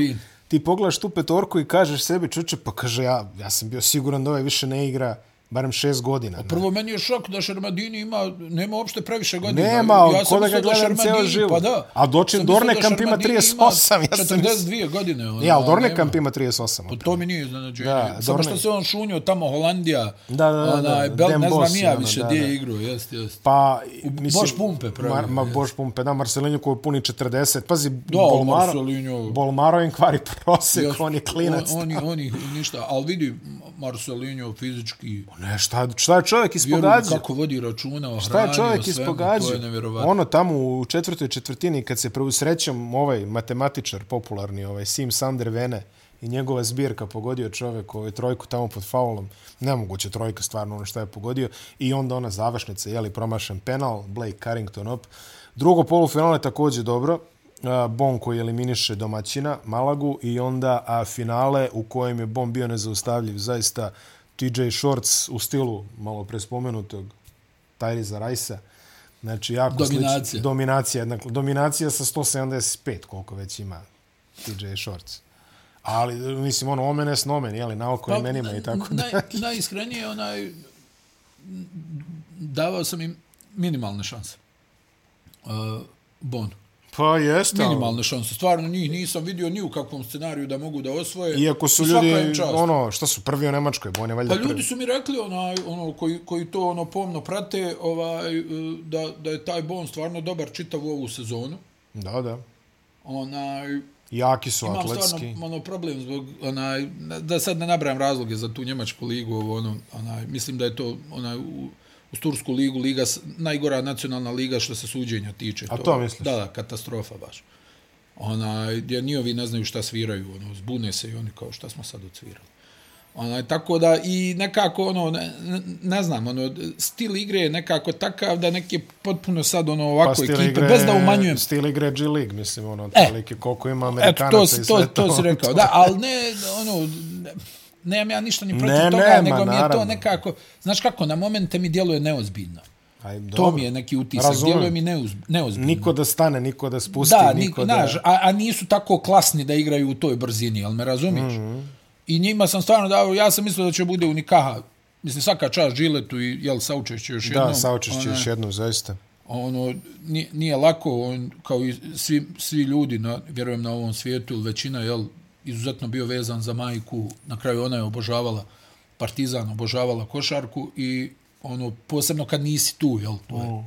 Speaker 1: Ti pogledaš tu petorku i kažeš sebi, čuče, pa kaže, ja, ja sam bio siguran da ovaj više ne igra barem šest godina.
Speaker 2: A prvo, meni je šok da Šarmadini ima, nema uopšte previše godina.
Speaker 1: Nema, ja ko da ga gledam ceo život.
Speaker 2: Pa da.
Speaker 1: A dočin Dornekamp ima 38.
Speaker 2: Ja sam 42 godine. Ona,
Speaker 1: ja, ali Dornekamp ima 38.
Speaker 2: Pa to mi nije iznenađenje. Da, Samo Dorne... što se on šunio tamo, Holandija,
Speaker 1: da, da, da,
Speaker 2: onaj,
Speaker 1: da,
Speaker 2: Bel, ne znam nija više gdje je igru. Jest, jest.
Speaker 1: Pa,
Speaker 2: mislim, Boš Pumpe pravi. Mar,
Speaker 1: ma, Boš Pumpe, da, Marcelinho koji puni 40. Pazi,
Speaker 2: da, Bolmaro, Marcelinho...
Speaker 1: Bolmaro im kvari prosek, on je klinac.
Speaker 2: On, oni, oni, ništa, ali vidi, Marcelinho fizički...
Speaker 1: Ne, šta, šta je čovjek ispogađao?
Speaker 2: kako vodi računa o
Speaker 1: šta je čovjek ispogađao? Ono tamo u četvrtoj četvrtini kad se prvu srećom ovaj matematičar popularni, ovaj Sim Sander Vene i njegova zbirka pogodio čovjek ovaj trojku tamo pod faulom. Nemoguće trojka stvarno ono što je pogodio. I onda ona završnica, jeli promašen penal, Blake Carrington op. Drugo polufinale također dobro. Bon koji eliminiše domaćina Malagu i onda a finale u kojem je Bon bio nezaustavljiv zaista TJ Shorts u stilu malo prespomenutog Tyriza Rajsa. Znači, jako
Speaker 2: dominacija.
Speaker 1: Slič, dominacija. Dakle, dominacija sa 175, koliko već ima TJ Shorts. Ali, mislim, ono, omenes nomen, jeli, na oko pa, imenima i tako
Speaker 2: naj, da. Najiskrenije, onaj, davao sam im minimalne šanse. Uh, Bonu.
Speaker 1: Pa jeste.
Speaker 2: Minimalne šanse. Stvarno njih nisam vidio ni u kakvom scenariju da mogu da osvoje.
Speaker 1: Iako su ljudi, ono, šta su prvi u Nemačkoj, bo ne valjda
Speaker 2: Pa ljudi su mi rekli, onaj, ono, koji, koji to ono pomno prate, ovaj, da, da je taj Bon stvarno dobar čitav u ovu sezonu.
Speaker 1: Da, da.
Speaker 2: Onaj,
Speaker 1: Jaki su
Speaker 2: imam
Speaker 1: atletski.
Speaker 2: Imam stvarno ono, problem zbog, onaj, da sad ne nabrajam razloge za tu Njemačku ligu, ono, onaj, mislim da je to onaj, u, u Tursku ligu, liga, najgora nacionalna liga što se suđenja tiče.
Speaker 1: A to, to misliš?
Speaker 2: Da, da, katastrofa baš. Ona, gdje ni ovi ne znaju šta sviraju, ono, zbune se i oni kao šta smo sad odsvirali. Ona, tako da i nekako, ono, ne, ne znam, ono, stil igre je nekako takav da neki potpuno sad, ono, ovako pa ekipe, igre, bez da umanjujem.
Speaker 1: Stil igre G League, mislim, ono, e, koliko ima Amerikanaca
Speaker 2: eto, to, i sve to. To, to si rekao, da, ali ne, ono, nemam ja ništa ni protiv ne, toga, nema, nego mi je to nekako, znaš kako, na momente mi djeluje neozbiljno. Aj, dobro. to mi je neki utisak, Razumem. djeluje mi neuz, neozbiljno.
Speaker 1: Niko da stane, niko da spusti,
Speaker 2: da,
Speaker 1: niko
Speaker 2: da... Naš, a, a nisu tako klasni da igraju u toj brzini, ali me razumiješ? Mm -hmm. I njima sam stvarno dao, ja sam mislio da će bude unikaha, mislim svaka čast Žiletu i jel saučešće još jednom.
Speaker 1: Da, saučešće još jednom, zaista.
Speaker 2: Ono, nije, nije lako, on, kao i svi, svi ljudi, na, vjerujem na ovom svijetu, većina, jel, izuzetno bio vezan za majku, na kraju ona je obožavala partizan, obožavala košarku i ono, posebno kad nisi tu, jel, to je, oh.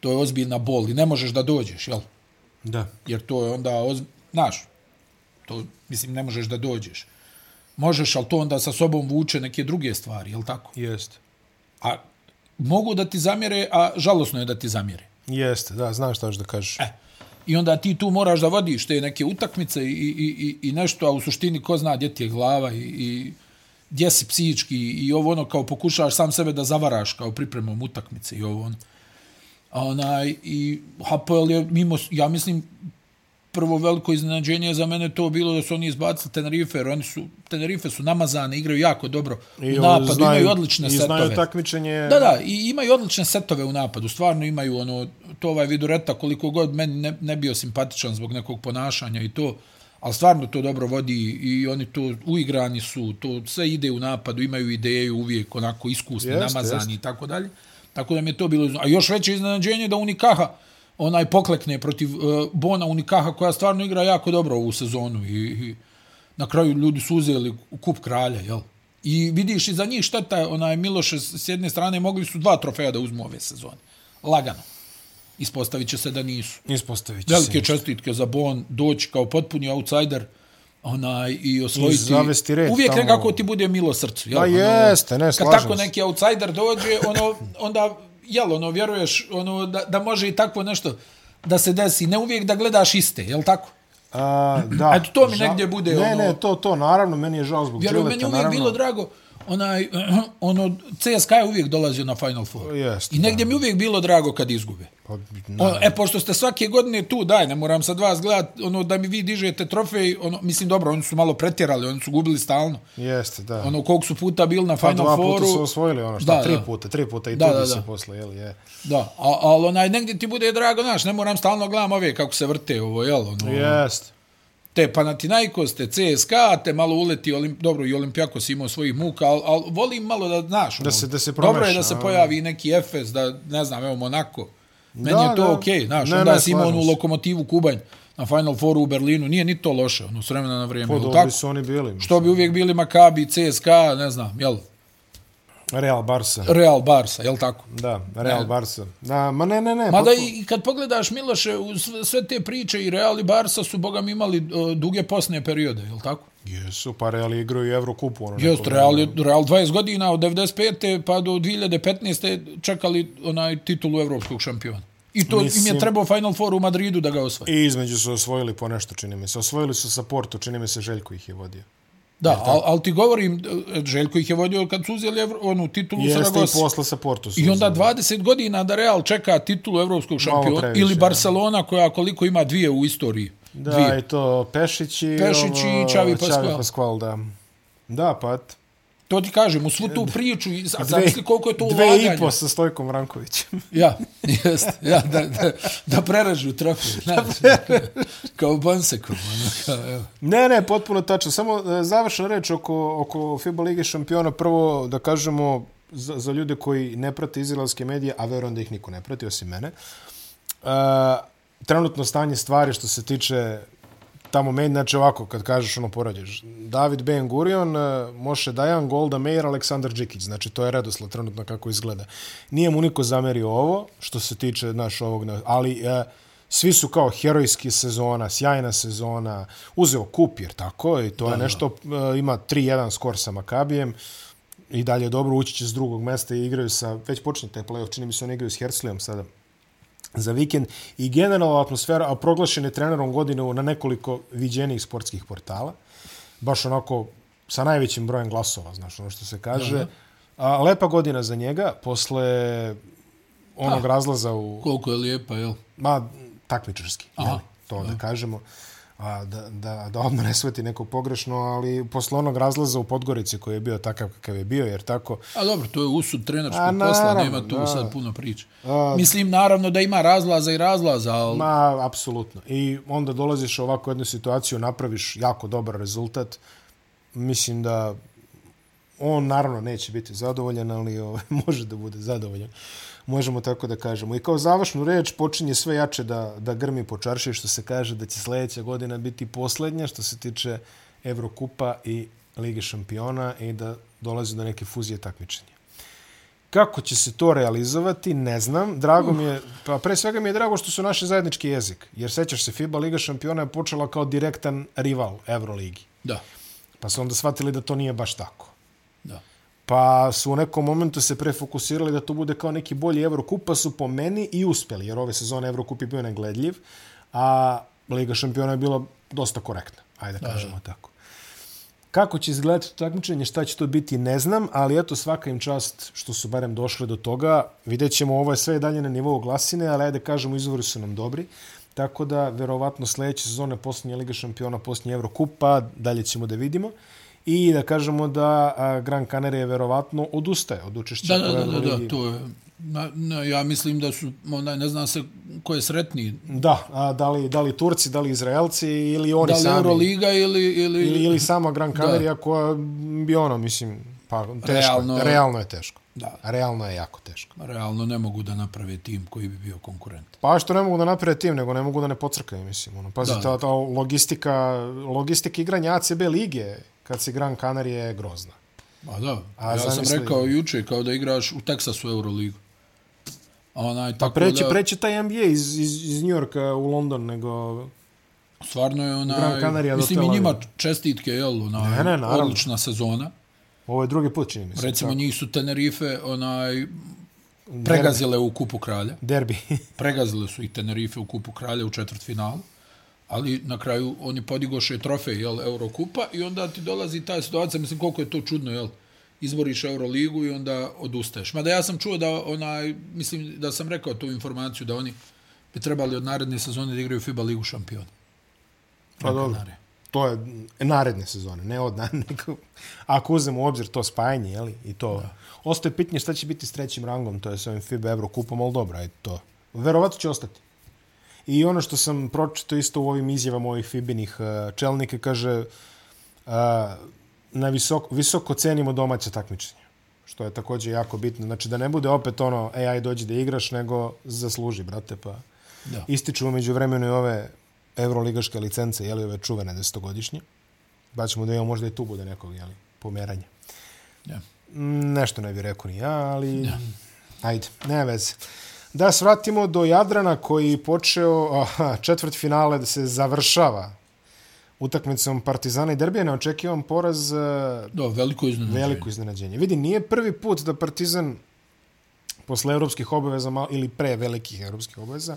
Speaker 2: to je ozbiljna bol i ne možeš da dođeš, jel?
Speaker 1: Da.
Speaker 2: Jer to je onda, ozb... znaš, to, mislim, ne možeš da dođeš. možeš, ali to onda sa sobom vuče neke druge stvari, je li tako?
Speaker 1: Jeste.
Speaker 2: A mogu da ti zamjere, a žalosno je da ti zamjere.
Speaker 1: Jeste, da, znam što da kažeš.
Speaker 2: E, I onda ti tu moraš da vodiš te neke utakmice i, i, i, i nešto, a u suštini ko zna gdje ti je glava i, i gdje si psihički i ovo ono kao pokušavaš sam sebe da zavaraš kao pripremom utakmice i ovo ono. A onaj, i Hapoel je mimo, ja mislim, prvo veliko iznenađenje za mene to bilo da su oni izbacili Tenerife, jer oni su, Tenerife su namazani, igraju jako dobro I u napadu, znaju, imaju odlične
Speaker 1: i
Speaker 2: setove.
Speaker 1: I znaju takmičenje.
Speaker 2: Da, da, i imaju odlične setove u napadu, stvarno imaju ono, to ovaj Vidureta koliko god meni ne, ne bio simpatičan zbog nekog ponašanja i to, ali stvarno to dobro vodi i oni to uigrani su, to sve ide u napadu, imaju ideju uvijek onako iskusni, jest, namazani jest. i tako dalje. Tako da mi je to bilo, a još veće iznenađenje da Unikaha, onaj poklekne protiv uh, Bona Unikaha koja stvarno igra jako dobro ovu sezonu i, i na kraju ljudi su uzeli kup kralja, jel? I vidiš i za njih šteta, onaj Miloš s jedne strane mogli su dva trofeja da uzmu ove sezone. Lagano. Ispostavit će se da nisu.
Speaker 1: Ispostavit će
Speaker 2: Velike se. Velike čestitke za Bon, doći kao potpuni outsider onaj, i osvojiti.
Speaker 1: I red,
Speaker 2: Uvijek tamo... nekako ti bude milo srcu.
Speaker 1: Jel? Pa jeste, ne,
Speaker 2: slažem Kad tako neki outsider dođe, ono, onda jel, ono, vjeruješ ono, da, da može i takvo nešto da se desi. Ne uvijek da gledaš iste, jel tako?
Speaker 1: A, da.
Speaker 2: Eto, to mi žal... negdje bude...
Speaker 1: Ne, ono, ne, to, to, naravno, meni je žao zbog
Speaker 2: Vjerujem, meni uvijek naravno... bilo drago, onaj, ono, CSKA je uvijek dolazio na Final Four.
Speaker 1: Jest,
Speaker 2: I negdje da. mi uvijek bilo drago kad izgube. Pa, ono, e, pošto ste svake godine tu, daj, ne moram sad vas gledat, ono, da mi vi dižete trofej, ono, mislim, dobro, oni su malo pretjerali, oni su gubili stalno.
Speaker 1: Jeste, da.
Speaker 2: Ono, koliko su puta bili na
Speaker 1: pa,
Speaker 2: Final Fouru. Pa dva
Speaker 1: puta su osvojili, ono, šta, da, tri puta, tri puta i da, tu da, se posle, jel, je.
Speaker 2: Da, ali onaj, negdje ti bude drago, znaš, ne moram stalno gledam ove kako se vrte ovo, jel, ono.
Speaker 1: Jeste
Speaker 2: te Panathinaikos, te CSKA, te malo uleti, Olim, dobro i Olimpijakos imao svojih muka, ali al, volim malo da, znaš,
Speaker 1: da se, da se
Speaker 2: promeša, dobro je da se pojavi neki Efes, da, ne znam, evo Monako, meni da, je to okej, okay, znaš, ne, onda ne, si imao onu lokomotivu Kubanj na Final Fouru u Berlinu, nije ni to loše, ono, s vremena na vrijeme.
Speaker 1: Dobri su oni bili. Mislim.
Speaker 2: Što bi uvijek bili Makabi, CSKA, ne znam, jel?
Speaker 1: Real Barca.
Speaker 2: Real Barca, je l' tako?
Speaker 1: Da, Real ne. Barca. Da, ma ne, ne, ne.
Speaker 2: Ma da i kad pogledaš Miloše, sve te priče i Real i Barca su, boga mi, imali duge posne periode, je l' tako?
Speaker 1: Jesu, pa Real igraju i Evrokupu. Ono
Speaker 2: Jesu, Real, Real 20 godina od 95. pa do 2015. čekali onaj titulu evropskog šampiona. I to Mislim, im je trebao Final Four u Madridu da ga osvoji.
Speaker 1: I između su osvojili po nešto, čini mi se. Osvojili su sa Porto, čini mi se Željko ih je vodio.
Speaker 2: Da, ali al ti govorim, Željko ih je vodio kad su uzeli evro, onu titulu
Speaker 1: Jeste
Speaker 2: Saragosi.
Speaker 1: Jeste i posle sa Porto
Speaker 2: I onda 20 godina da Real čeka titulu evropskog šampiona. Ili Barcelona koja koliko ima dvije u istoriji.
Speaker 1: Da,
Speaker 2: dvije.
Speaker 1: i to Pešić i,
Speaker 2: Pešić i Čavi Pascual.
Speaker 1: Pascual. Da, da pa et.
Speaker 2: To ti kažem, u svu tu priču, a zamisli koliko je to
Speaker 1: dve ulaganje. Dve i po sa Stojkom Rankovićem.
Speaker 2: ja, jest, ja, da, da, da preražu znači, kao Bonsekom. Ono, kao, evo.
Speaker 1: Ne, ne, potpuno tačno. Samo e, završna reč oko, oko FIBA Lige šampiona. Prvo, da kažemo, za, za ljude koji ne prate izraelske medije, a verujem da ih niko ne prati, osim mene, uh, trenutno stanje stvari što se tiče tamo meni, znači ovako, kad kažeš ono porađeš, David Ben Gurion, e, Moše Dajan, Golda Meir, Aleksandar Džikić, znači to je redosled trenutno kako izgleda. Nije mu niko zamerio ovo, što se tiče naš ovog, ali e, svi su kao herojski sezona, sjajna sezona, uzeo kup, jer tako, i to da, je nešto, e, ima 3-1 skor sa Makabijem, i dalje dobro, ući će s drugog mesta i igraju sa, već počne taj playoff, čini mi se on igraju s Herslijom sada, za vikend i generalna atmosfera, a proglašen je trenerom godine na nekoliko viđenih sportskih portala, baš onako sa najvećim brojem glasova, znaš ono što se kaže. A, lepa godina za njega, posle onog a, razlaza u...
Speaker 2: Koliko je lijepa, jel?
Speaker 1: Ma, takmičarski, jel? To da kažemo a, da, da, da odmah ne sveti neko pogrešno, ali posle onog razlaza u Podgorici koji je bio takav kakav je bio, jer tako...
Speaker 2: A dobro, to je usud trenerskog posla, nema tu da. sad puno priče. A, Mislim, naravno da ima razlaza i razlaza, ali...
Speaker 1: Ma, apsolutno. I onda dolaziš u ovakvu jednu situaciju, napraviš jako dobar rezultat. Mislim da on naravno neće biti zadovoljan, ali ovaj, može da bude zadovoljan možemo tako da kažemo. I kao završnu reč počinje sve jače da, da grmi po čarši, što se kaže da će sljedeća godina biti posljednja što se tiče Evrokupa i Lige šampiona i da dolazi do neke fuzije takmičenja. Kako će se to realizovati, ne znam. Drago mi je, pa pre svega mi je drago što su naši zajednički jezik. Jer sećaš se, FIBA Liga šampiona je počela kao direktan rival Euroligi.
Speaker 2: Da.
Speaker 1: Pa su onda shvatili da to nije baš tako.
Speaker 2: Da.
Speaker 1: Pa su u nekom momentu se prefokusirali da to bude kao neki bolji Evrokup, pa su po meni i uspjeli, jer ove sezone Evrokup je bio negledljiv, a Liga šampiona je bila dosta korektna, ajde da kažemo da. tako. Kako će izgledati to takmičenje, šta će to biti, ne znam, ali eto svaka im čast što su barem došli do toga. Vidjet ćemo, ovo je sve dalje na nivou glasine, ali ajde kažemo, izvori su nam dobri. Tako da, verovatno, sljedeće sezone, posljednje Liga šampiona, posljednje Evrokupa, dalje ćemo da vidimo. I da kažemo da Gran Canaria verovatno odustaje od učešća.
Speaker 2: Da, da, da, da, da, to je Na, na, ja mislim da su, onaj, ne znam se ko je sretniji.
Speaker 1: Da, a da, li, da li Turci, da li Izraelci ili oni
Speaker 2: sami.
Speaker 1: Da li
Speaker 2: Euroliga ili... Ili,
Speaker 1: ili, ili sama Gran Canaria da. koja bi ono, mislim, pa teško. Realno, realno je teško. Da. Realno je jako teško.
Speaker 2: Realno ne mogu da naprave tim koji bi bio konkurent.
Speaker 1: Pa što ne mogu da naprave tim, nego ne mogu da ne pocrkaju, mislim. Ono. Pazi, da, ta, ta logistika, logistika igranja ACB lige kad si Gran Canaria je grozna.
Speaker 2: Pa da, A ja zamisli... sam rekao juče kao da igraš u Teksasu Euroligu. Onaj,
Speaker 1: pa tako pa preće, da... preće taj NBA iz, iz, iz New Yorka u London, nego...
Speaker 2: Stvarno je onaj... Mislim i njima čestitke, jel? Onaj, ne, ne, odlična sezona.
Speaker 1: Ovo je drugi put, čini mi se.
Speaker 2: Recimo, tako. njih su Tenerife, onaj... Pregazile u Kupu Kralja.
Speaker 1: Derbi.
Speaker 2: Pregazile su i Tenerife u Kupu Kralja u četvrt finalu. Ali na kraju oni podigoše trofej, jel, Eurokupa i onda ti dolazi ta situacija, mislim koliko je to čudno, jel, izboriš Euroligu i onda odustaješ. Mada ja sam čuo da onaj, mislim da sam rekao tu informaciju da oni bi trebali od naredne sezone da igraju FIBA ligu šampiona.
Speaker 1: Pa dobro. To je naredne sezone, ne od nego ako uzmemo u obzir to spajanje, jeli, i to. Da. Ostaje pitanje šta će biti s trećim rangom, to je s ovim FIBA Euro kupom, ali dobro, ajde to. Verovatno će ostati. I ono što sam pročito isto u ovim izjavama ovih Fibinih uh, čelnika, kaže uh, na visoko, visoko cenimo domaće takmičenje. Što je također jako bitno. Znači da ne bude opet ono, ej, aj dođi da igraš, nego zasluži, brate, pa da. ističu među vremenu i ove evroligaške licence, jeli, ove čuvene desetogodišnje. Pa ćemo da imamo možda i tu bude nekog, jeli, pomeranja. Ja. Nešto ne bih rekao ni ja, ali... Ja. Ajde, ne veze. Da svratimo do Jadrana koji počeo aha, četvrt finale da se završava utakmicom Partizana i Derbija neočekivan poraz. E,
Speaker 2: da, veliko iznenađenje.
Speaker 1: Veliko iznenađenje. Vidi, nije prvi put da Partizan posle evropskih obaveza ili pre velikih evropskih obaveza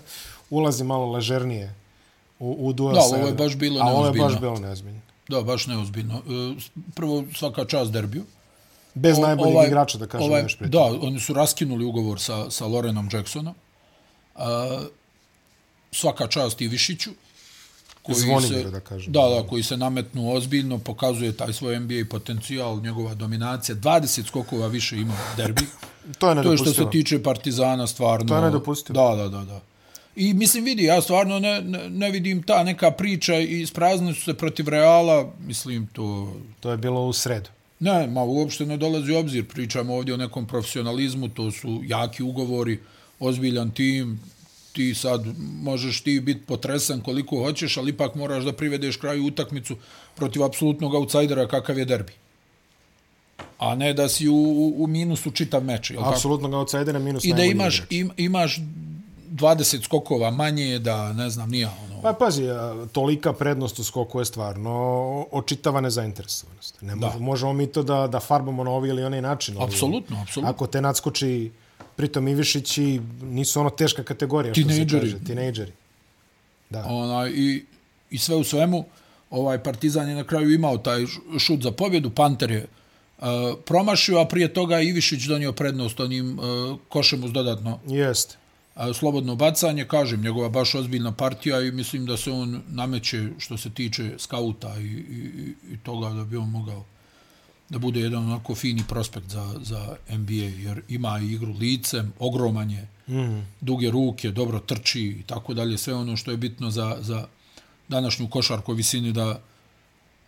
Speaker 1: ulazi malo ležernije u, u duel
Speaker 2: da, ovo je baš bilo neozbiljno. A ovo je
Speaker 1: baš bilo neozbiljno.
Speaker 2: Da, baš neozbiljno. E, prvo, svaka čast Derbiju.
Speaker 1: Bez o, najboljih ovaj, igrača, da kažem ovaj,
Speaker 2: Da, oni su raskinuli ugovor sa, sa Lorenom Jacksonom. Uh, svaka čast i Višiću
Speaker 1: koji Zvonimir, se, da kažem.
Speaker 2: Da, da, koji se nametnu ozbiljno, pokazuje taj svoj NBA potencijal, njegova dominacija, 20 skokova više ima derbi.
Speaker 1: to je
Speaker 2: To je što se tiče Partizana, stvarno.
Speaker 1: To je nedopustivo.
Speaker 2: Da, da, da, da. I mislim, vidi, ja stvarno ne, ne, ne vidim ta neka priča i ispraznili su se protiv Reala, mislim, to...
Speaker 1: To je bilo u sredu.
Speaker 2: Ne, ma uopšte ne dolazi u obzir, pričamo ovdje o nekom profesionalizmu, to su jaki ugovori, ozbiljan tim, ti sad možeš ti biti potresan koliko hoćeš, ali ipak moraš da privedeš kraju utakmicu protiv apsolutnog outsidera kakav je derbi. A ne da si u, u, u minusu čitav meč.
Speaker 1: Apsolutnog outsidera minus
Speaker 2: I da imaš, im, imaš 20 skokova manje da ne znam nija ono.
Speaker 1: Pa pazi, tolika prednost u skoku je stvarno očitava nezainteresovanost. Ne da. možemo mi to da da farbamo na ovaj ili onaj način.
Speaker 2: Apsolutno, apsolutno.
Speaker 1: Ako te nadskoči pritom Ivišići nisu ono teška kategorija što se kaže, tinejdžeri.
Speaker 2: Da. Ona, i, I sve u svemu, ovaj Partizan je na kraju imao taj šut za pobjedu, Panter je uh, promašio, a prije toga Ivišić donio prednost onim uh, košem uz dodatno.
Speaker 1: Jeste.
Speaker 2: Slobodno bacanje, kažem, njegova baš ozbiljna partija i mislim da se on nameće što se tiče skauta i, i, i toga da bi on mogao da bude jedan onako fini prospekt za, za NBA, jer ima igru licem, ogromanje, mm. duge ruke, dobro trči i tako dalje, sve ono što je bitno za, za današnju košarku visini da,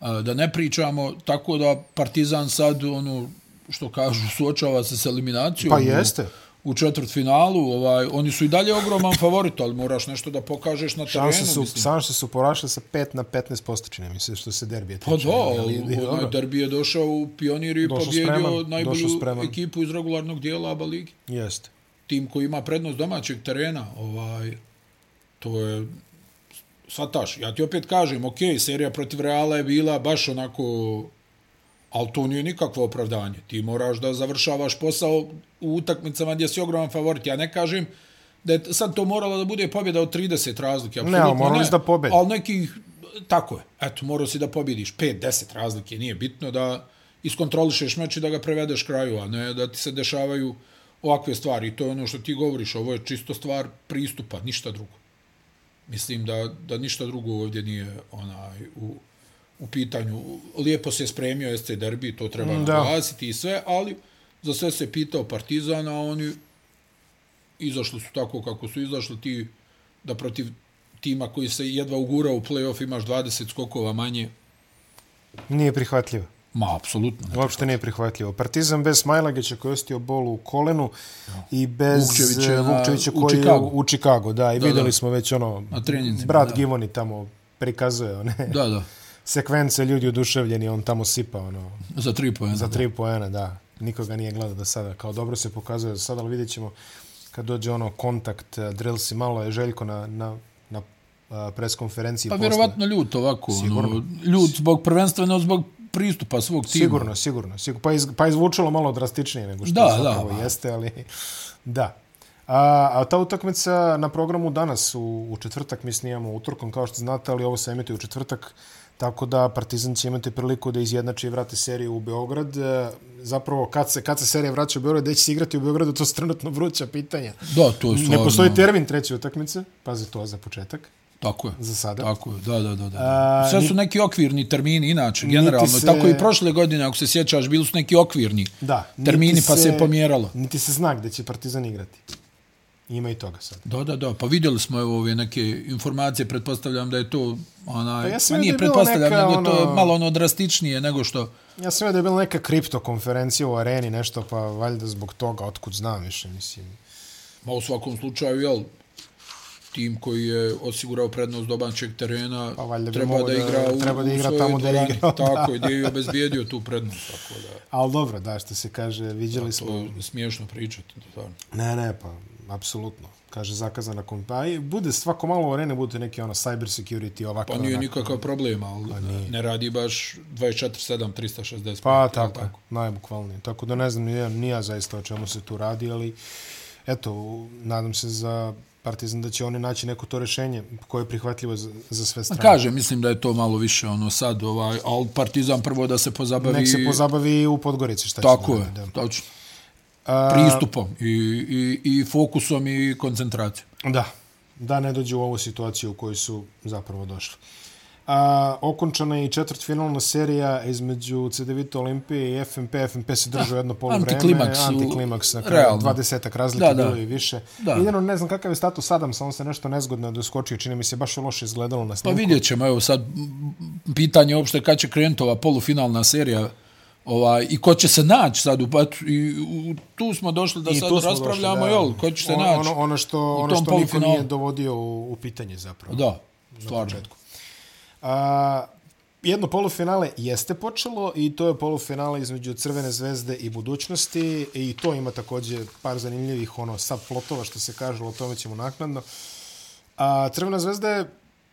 Speaker 2: da ne pričamo, tako da Partizan sad, ono što kažu, suočava se s eliminacijom.
Speaker 1: Pa jeste
Speaker 2: u četvrt finalu, ovaj, oni su i dalje ogroman favorit, ali moraš nešto da pokažeš na terenu. Šanse
Speaker 1: su, šanse su porašle sa 5 na 15 posto, mislim, što se derbije
Speaker 2: tiče. Pa da, onaj derbi je došao u pionir i pobjedio najbolju ekipu iz regularnog dijela ABA ligi.
Speaker 1: Jeste.
Speaker 2: Tim koji ima prednost domaćeg terena, ovaj, to je svataš. Ja ti opet kažem, ok, serija protiv Reala je bila baš onako Ali to nije nikakvo opravdanje. Ti moraš da završavaš posao u utakmicama gdje si ogroman favorit. Ja ne kažem da je sad to moralo da bude pobjeda od 30 razlike.
Speaker 1: Ne, ali morali da pobjedi.
Speaker 2: Ali nekih, tako je. Eto, morao si da pobjediš 5-10 razlike. Nije bitno da iskontrolišeš meč i da ga prevedeš kraju, a ne da ti se dešavaju ovakve stvari. I to je ono što ti govoriš. Ovo je čisto stvar pristupa, ništa drugo. Mislim da, da ništa drugo ovdje nije onaj, u, u pitanju. Lijepo se spremio SC derbi, to treba naglasiti i sve, ali za sve se pitao Partizan, a oni izašli su tako kako su izašli ti da protiv tima koji se jedva ugura u play-off imaš 20 skokova manje.
Speaker 1: Nije prihvatljivo.
Speaker 2: Ma, apsolutno.
Speaker 1: Ne Uopšte nije prihvatljivo. Partizan bez Smajlagića koji je ostio bol u kolenu ja. i bez Vukčevića, Vukčevića koji je u Chicago. Da, i da, videli da. smo već ono, brat da. Givoni tamo prikazuje one.
Speaker 2: Da, da
Speaker 1: sekvence ljudi oduševljeni, on tamo sipa, ono...
Speaker 2: Za tri poena.
Speaker 1: Za tri poena, da. Nikoga nije gledao do sada. Kao dobro se pokazuje do sada, ali vidjet ćemo kad dođe ono kontakt, uh, drilsi, malo je Željko na, na, na uh, preskonferenciji.
Speaker 2: Pa vjerovatno ljut ovako. Ono, ljut zbog prvenstveno zbog pristupa svog tima.
Speaker 1: Sigurno, sigurno. sigurno. Pa, iz, pa izvučilo malo drastičnije nego što da, zapravo da, jeste, ali da. A, a ta utakmica na programu danas u, u četvrtak, mi snijamo utorkom, kao što znate, ali ovo se emituje u četvrtak. Tako da Partizan će imati priliku da izjednači i vrati seriju u Beograd. E, zapravo, kad se, kad se serija vraća u Beograd, gdje će se igrati u Beogradu, to su trenutno vruća pitanja.
Speaker 2: Da, to je stvarno.
Speaker 1: Ne postoji termin treće utakmice, pazi to za početak.
Speaker 2: Tako je.
Speaker 1: Za sada.
Speaker 2: Tako je, da, da, da. da. A, Sve su neki okvirni termini, inače, generalno. Se, tako i prošle godine, ako se sjećaš, bili su neki okvirni da, termini, pa se, se pomjeralo.
Speaker 1: Niti se zna gdje će Partizan igrati. Ima i toga sad.
Speaker 2: Da, da, da. Pa vidjeli smo evo ove neke informacije, pretpostavljam da je to onaj, pa ja sam nije pretpostavljam, neka, nego ono, to je malo ono drastičnije nego što...
Speaker 1: Ja sam da je bila neka kripto konferencija u areni, nešto, pa valjda zbog toga, otkud znam više, mislim.
Speaker 2: Ma u svakom slučaju, jel, tim koji je osigurao prednost domaćeg terena,
Speaker 1: pa valjda
Speaker 2: treba da, da igra u,
Speaker 1: treba da igra tamo da je igrao.
Speaker 2: Tako, gdje je obezbijedio tu prednost. Tako da.
Speaker 1: Ali dobro, da, što se kaže, vidjeli smo... To
Speaker 2: je smiješno pričati. Da.
Speaker 1: Ne, ne, pa apsolutno. Kaže zakazana kompanija. Bude svako malo u arene, bude neki ono cyber security ovako.
Speaker 2: Pa nije onako. nikakav problem, ali pa ne radi baš 24-7, 365.
Speaker 1: Pa tako, tako. najbukvalnije. Tako da ne znam, nije, nije zaista o čemu se tu radi, ali eto, nadam se za Partizan da će oni naći neko to rešenje koje je prihvatljivo za, za sve strane.
Speaker 2: Kaže, mislim da je to malo više ono sad, ovaj, ali Partizan prvo da se pozabavi...
Speaker 1: Nek se pozabavi u Podgorici, šta
Speaker 2: Tako je, da. točno pristupom i, i, i fokusom i koncentracijom.
Speaker 1: Da, da ne dođe u ovu situaciju u kojoj su zapravo došli. A, okončana je i četvrtfinalna serija između CDVita Olimpije i FNP. FNP se držao jedno polo vreme.
Speaker 2: Antiklimaks.
Speaker 1: Antiklimaks. Na kraju, dvadesetak razlike da, da. bilo i više. Da. Jedino ne znam kakav je status Adam, samo se nešto nezgodno doskočio. Čini mi se baš loše izgledalo na snimku.
Speaker 2: Pa vidjet ćemo. Evo sad pitanje uopšte kad će krenuti ova polufinalna serija ovaj, i ko će se naći sad u i u, tu smo došli da I sad raspravljamo, došli, da. jel, ko će se ono, naći
Speaker 1: ono, ono što, ono što niko nije dovodio u, u pitanje zapravo.
Speaker 2: Da, stvarno.
Speaker 1: A, jedno polufinale jeste počelo i to je polufinale između Crvene zvezde i budućnosti i to ima također par zanimljivih ono subplotova što se kaže, o tome ćemo naknadno. A, Crvena zvezda je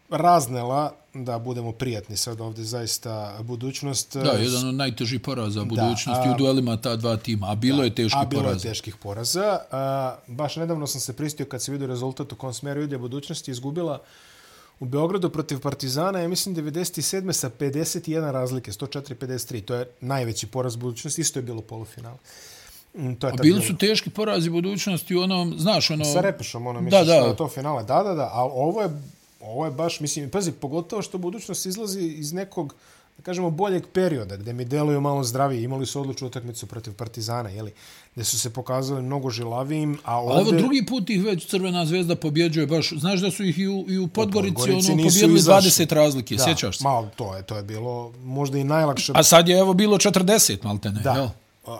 Speaker 1: raznela, da budemo prijatni sad ovdje, zaista budućnost.
Speaker 2: Da, jedan od najtežih poraza budućnosti da, a, u duelima ta dva tima, a bilo da, je teških poraza. A bilo
Speaker 1: poraza. je teških poraza. A, baš nedavno sam se pristio kad se vidio rezultat u kom smeru ide budućnosti, izgubila u Beogradu protiv Partizana, ja mislim 97. sa 51 razlike, 104-53. To je najveći poraz budućnosti, isto je bilo polufinale.
Speaker 2: Mm, to je a bili su teški porazi budućnosti u onom, znaš, ono...
Speaker 1: Sa Repešom, ono, misliš da, da. to finale. Da, da, da, ali ovo je ovo je baš, mislim, pazi, pogotovo što budućnost izlazi iz nekog, da kažemo, boljeg perioda, gdje mi deluju malo zdravije. Imali su odlučnu utakmicu protiv Partizana, jeli, gdje su se pokazali mnogo žilavijim, a ovdje... A
Speaker 2: ovo drugi put ih već Crvena zvezda pobjeđuje baš, znaš da su ih i u, i u Podgorici, u Podgorici ono, pobjedili 20 razlike, da, sjećaš se?
Speaker 1: Malo, to je, to je bilo možda i najlakše.
Speaker 2: A sad je evo bilo 40, malte ne,
Speaker 1: da. jel?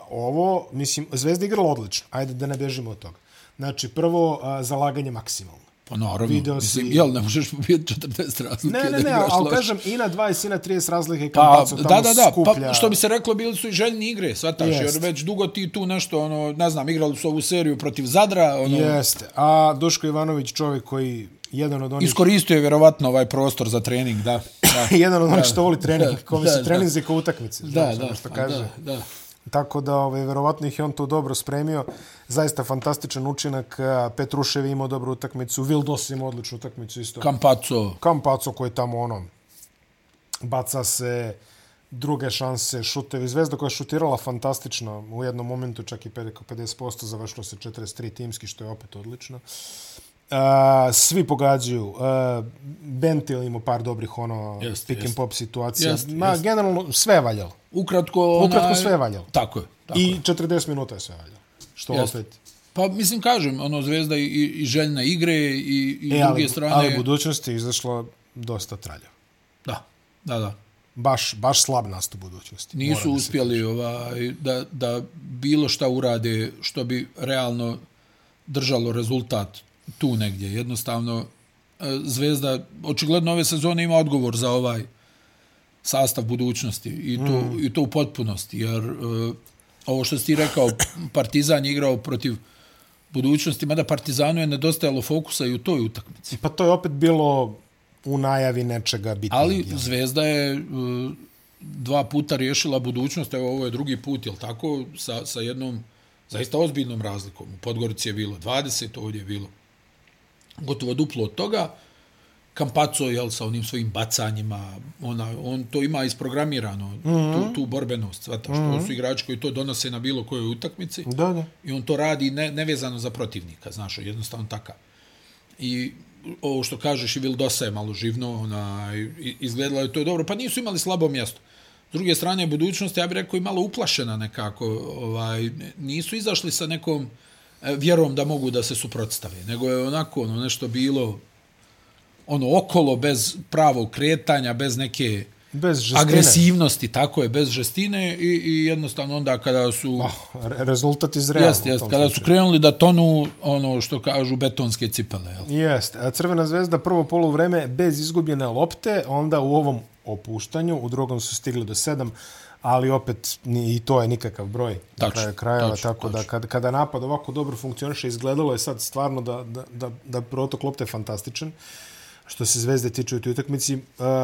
Speaker 1: Ovo, mislim, Zvezda igrala odlično, ajde da ne bežimo od toga. Znači, prvo, zalaganje maksimalno.
Speaker 2: Pa naravno, Video mislim, si... jel, ne možeš pobijeti 40 razlike.
Speaker 1: Ne, ne, ne, ali kažem i na 20 i na 30 razlike pa, tamo da, da, da, skuplja.
Speaker 2: Pa, što bi se reklo, bili su i željni igre, svataš, Jest. jer već dugo ti tu nešto, ono, ne znam, igrali su ovu seriju protiv Zadra. Ono...
Speaker 1: Jeste, a Duško Ivanović, čovjek koji jedan od onih...
Speaker 2: Iskoristio je vjerovatno ovaj prostor za trening, da.
Speaker 1: da. jedan od onih što voli trening, kome se treninzi kao utakmice.
Speaker 2: Da, da, što
Speaker 1: kaže.
Speaker 2: da, da.
Speaker 1: Tako da, ovaj, verovatno ih je on to dobro spremio. Zaista fantastičan učinak. Petrušev imao dobru utakmicu. Vildos imao odličnu utakmicu isto.
Speaker 2: Kampaco.
Speaker 1: Kampaco koji tamo ono baca se druge šanse, šutevi. Zvezda koja je šutirala fantastično u jednom momentu, čak i 50%, završilo se 43 timski, što je opet odlično. Uh, svi pogađaju. Uh, Bentil ima par dobrih ono jest, pick jest. and pop situacija. Jest, Ma, jest. Generalno sve je valjalo.
Speaker 2: Ukratko,
Speaker 1: Ukratko sve je valjalo.
Speaker 2: Tako je. Tako
Speaker 1: I
Speaker 2: je.
Speaker 1: 40 minuta je sve valjalo. Što jest. opet...
Speaker 2: Pa mislim kažem, ono Zvezda i, i željna igre i, i
Speaker 1: e,
Speaker 2: druge strane...
Speaker 1: Ali budućnosti je izašlo dosta tralja.
Speaker 2: Da, da, da
Speaker 1: baš, baš slab nastup budućnosti.
Speaker 2: Nisu uspjeli ovaj, da, da bilo šta urade što bi realno držalo rezultat tu negdje. Jednostavno, e, Zvezda očigledno ove sezone ima odgovor za ovaj sastav budućnosti i to, mm. i to u potpunosti. Jer uh, ovo što si ti rekao, Partizan je igrao protiv budućnosti, mada Partizanu je nedostajalo fokusa i u toj utakmici.
Speaker 1: Pa to je opet bilo u najavi nečega bitnog.
Speaker 2: Ali jel? Zvezda je uh, dva puta riješila budućnost, evo ovo je drugi put, jel tako, sa, sa jednom zaista ozbiljnom razlikom. U Podgorici je bilo 20, ovdje je bilo gotovo duplo od toga. Kampaco, jel, sa onim svojim bacanjima, ona, on to ima isprogramirano, mm -hmm. tu, tu borbenost, svata, što mm -hmm. su igrači koji to donose na bilo kojoj utakmici.
Speaker 1: Da, da.
Speaker 2: I on to radi ne, nevezano za protivnika, znaš, jednostavno takav. I ovo što kažeš i Vildosa je malo živno, ona, izgledalo je to dobro, pa nisu imali slabo mjesto. S druge strane, budućnost, ja bih rekao, i malo uplašena nekako, ovaj, nisu izašli sa nekom vjerom da mogu da se suprotstave, nego je onako ono nešto bilo ono okolo, bez pravog kretanja, bez neke
Speaker 1: bez žestine.
Speaker 2: agresivnosti, tako je, bez žestine i, i jednostavno onda kada su...
Speaker 1: Oh, rezultat iz realno.
Speaker 2: Jest, jest, kada su krenuli da tonu ono što kažu betonske cipele. Jel?
Speaker 1: Jest, Crvena zvezda prvo polu vreme bez izgubljene lopte, onda u ovom opuštanju, u drugom su stigli do sedam, ali opet ni, i to je nikakav broj na kraju krajeva, tačno, tako tačno. da kada, kada napad ovako dobro funkcioniše, izgledalo je sad stvarno da, da, da, da protok lopte je fantastičan. Što se zvezde tiče u toj utakmici uh,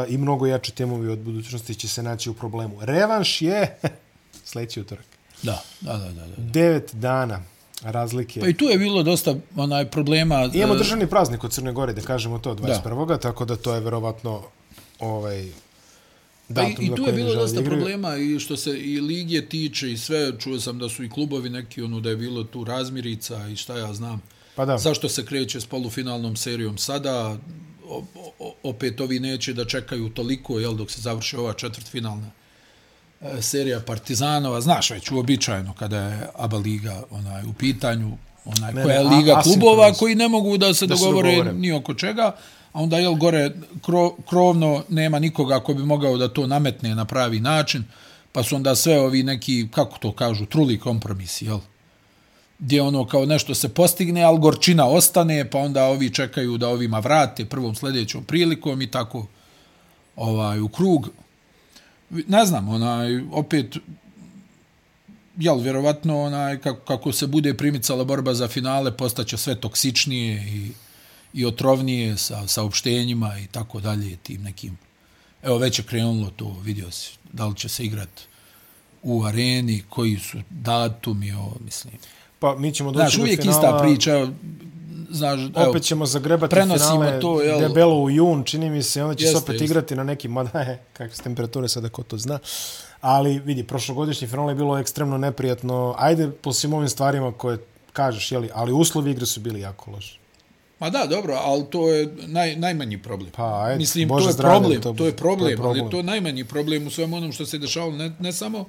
Speaker 1: i mnogo jače temovi od budućnosti će se naći u problemu. Revanš je sljedeći utorak.
Speaker 2: Da, da, da, da, da.
Speaker 1: Devet dana razlike.
Speaker 2: Pa i tu je bilo dosta onaj problema.
Speaker 1: Imamo uh, državni praznik od Crne Gore, da kažemo to, 21. Da. tako da to je verovatno ovaj, datum
Speaker 2: pa i, i tu je bilo dosta igre. problema i što se i ligije tiče i sve, čuo sam da su i klubovi neki, ono da je bilo tu razmirica i šta ja znam. Pa da. Zašto se kreće s polufinalnom serijom sada? opet ovi neće da čekaju toliko jel, dok se završi ova četvrtfinalna e, serija Partizanova. Znaš već uobičajeno kada je ABA Liga onaj, u pitanju, onaj, ne, koja je Liga a, klubova koji ne mogu da se da dogovore, dogovore ni oko čega, a onda jel, gore kro, krovno nema nikoga ko bi mogao da to nametne na pravi način, pa su onda sve ovi neki, kako to kažu, truli kompromisi, jel? gdje ono kao nešto se postigne, ali gorčina ostane, pa onda ovi čekaju da ovima vrate prvom sljedećom prilikom i tako ovaj u krug. Ne znam, onaj, opet, jel, vjerovatno, onaj, kako, kako se bude primicala borba za finale, postaće sve toksičnije i, i otrovnije sa saopštenjima i tako dalje, tim nekim. Evo, već je krenulo to, vidio si, da li će se igrati u areni, koji su datumi, o, mislim.
Speaker 1: Pa mi ćemo doći znaš,
Speaker 2: uvijek finala. ista priča. Znaš,
Speaker 1: evo, opet ćemo zagrebati finale to, jel? debelo u jun, čini mi se, onda će jeste, se opet jeste. igrati na neki, mada je, kakve temperature sada, ko to zna. Ali vidi, prošlogodišnji final je bilo ekstremno neprijatno. Ajde po svim ovim stvarima koje kažeš, jeli, ali uslovi igre su bili jako loši.
Speaker 2: Ma da, dobro, ali to je naj, najmanji problem.
Speaker 1: Pa, ajde,
Speaker 2: Mislim, Bože to je zdravlje, problem, to, to, je problem, to je problem, ali to je najmanji problem u svem onom što se dešavalo, ne, ne samo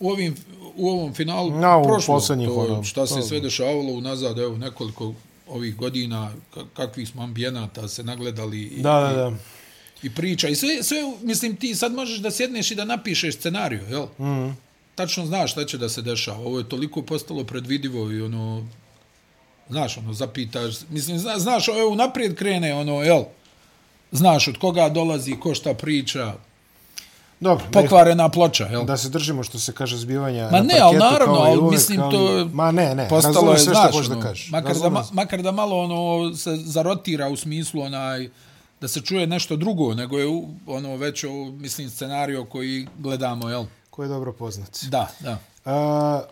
Speaker 2: u ovim u ovom finalu
Speaker 1: no, prošlo to,
Speaker 2: ono, šta se sve dešavalo unazad evo nekoliko ovih godina kakvih smo ambijenata se nagledali i,
Speaker 1: da, da, da.
Speaker 2: i priča i sve, sve mislim ti sad možeš da sjedneš i da napišeš scenariju jel mm. tačno znaš šta će da se dešava ovo je toliko postalo predvidivo i ono znaš ono zapitaš mislim zna, znaš evo naprijed krene ono jel znaš od koga dolazi ko šta priča
Speaker 1: Dobro,
Speaker 2: pokvarena ploča. Jel?
Speaker 1: Da se držimo što se kaže zbivanja
Speaker 2: Ma
Speaker 1: na
Speaker 2: ne,
Speaker 1: parketu,
Speaker 2: ali naravno,
Speaker 1: kao i
Speaker 2: ali
Speaker 1: uvek,
Speaker 2: mislim
Speaker 1: ali-
Speaker 2: to...
Speaker 1: Ma ne, ne,
Speaker 2: postalo je,
Speaker 1: sve što
Speaker 2: ono,
Speaker 1: da kažeš.
Speaker 2: Makar da, ma- makar da malo ono se zarotira u smislu onaj da se čuje nešto drugo, nego je ono već o, mislim scenario koji gledamo, jel?
Speaker 1: Ko je dobro poznat.
Speaker 2: Da, da.
Speaker 1: A,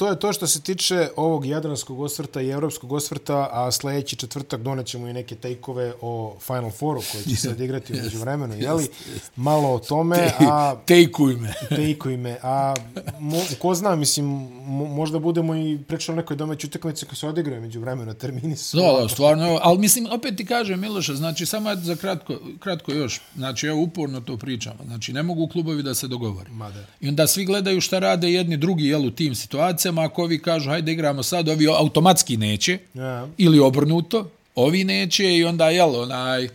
Speaker 1: to je to što se tiče ovog jadranskog osvrta i evropskog osvrta, a sljedeći četvrtak donećemo i neke tejkove o Final Fouru koji će se odigrati u međuvremenu, jeli? Malo o tome, a
Speaker 2: Tejkuj me.
Speaker 1: tejkuj me, a mo, ko zna, mislim, mo, možda budemo i pričali o nekoj domaćoj utakmici koja se odigraju među vremenu, termini su.
Speaker 2: Da, da, stvarno, ali mislim, opet ti kažem, Miloše, znači, samo za kratko, kratko još, znači, evo, uporno to pričamo, znači, ne mogu klubovi da se dogovore.
Speaker 1: Ma da.
Speaker 2: I onda svi gledaju šta rade jedni drugi, jel, u tim situacijama, ako ovi kažu, hajde igramo sad, ovi automatski neće,
Speaker 1: Ja.
Speaker 2: ili obrnuto, ovi neće i onda, jel, onaj,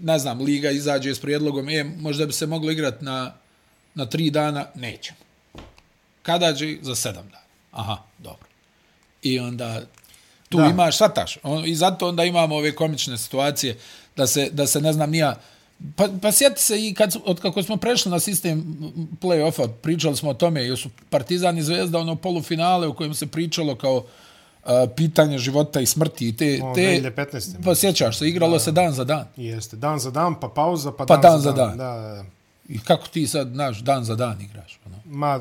Speaker 2: ne znam, Liga izađe s prijedlogom, e, možda bi se moglo igrati na, na tri dana, nećemo. Kada će? Za sedam dana. Aha, dobro. I onda tu
Speaker 1: Da.
Speaker 2: imaš, shvataš, on, i zato onda imamo ove komične situacije da se, da se ne znam, nija, Pa, pa sjeti se i kad, od kako smo prešli na sistem play-offa, pričali smo o tome, jer su Partizan i Zvezda ono polufinale u kojem se pričalo kao uh, pitanje života i smrti. i Te,
Speaker 1: O,
Speaker 2: te,
Speaker 1: 2015.
Speaker 2: Pa sjećaš se, igralo se dan za dan.
Speaker 1: Jeste, dan za dan, pa pauza, pa,
Speaker 2: Pa
Speaker 1: dan,
Speaker 2: dan
Speaker 1: za dan.
Speaker 2: dan.
Speaker 1: Da, da, da.
Speaker 2: I kako ti sad, znaš, dan za dan igraš. Ono.
Speaker 1: Ma,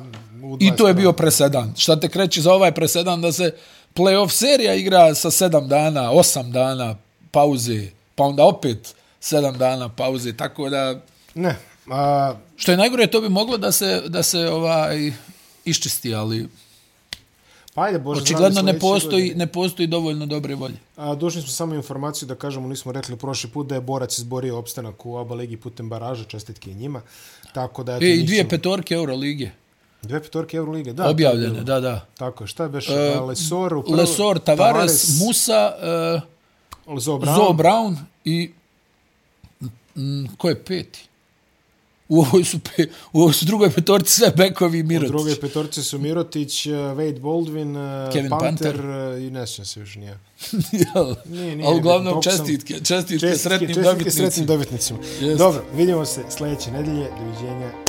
Speaker 2: I to je
Speaker 1: 21.
Speaker 2: bio presedan. Šta te kreće za ovaj presedan da se playoff serija igra sa sedam dana, osam dana pauze, pa onda opet sedam dana pauze, tako da,
Speaker 1: Ne, a,
Speaker 2: što je najgore, to bi moglo da se, da se ovaj iščisti, ali
Speaker 1: pa ajde, Bože,
Speaker 2: očigledno ne postoji,
Speaker 1: godine.
Speaker 2: ne postoji dovoljno dobre volje.
Speaker 1: A, došli smo samo informaciju da kažemo, nismo rekli prošli put da je Borac izborio opstanak u oba ligi putem baraža, čestitke i njima. Tako da, eto,
Speaker 2: E, i dvije
Speaker 1: ćemo-
Speaker 2: petorke Euroligije,
Speaker 1: Dve petorke Eurolige, da.
Speaker 2: objavljene, da, da.
Speaker 1: Tako je, šta je beš?
Speaker 2: E,
Speaker 1: Uh, Lesor, u prvo,
Speaker 2: Lesor, Tavares, Musa, uh,
Speaker 1: Zo Brown.
Speaker 2: Zo Brown i mm, ko je peti? U ovoj su, pe, u ovoj su drugoj petorci sve bekovi i
Speaker 1: U
Speaker 2: Mirotić.
Speaker 1: druge petorce su Mirotić, uh, Wade Baldwin, uh,
Speaker 2: Kevin
Speaker 1: Panter,
Speaker 2: Panter.
Speaker 1: uh, i ne sjećam se još nije. Nije, nije,
Speaker 2: Ali uglavnom čestitke, čestitke,
Speaker 1: Čestitke,
Speaker 2: sretnim
Speaker 1: čestitke
Speaker 2: dobitnicima.
Speaker 1: sretnim dobitnicima. Dobro, vidimo se sljedeće nedelje. Doviđenja.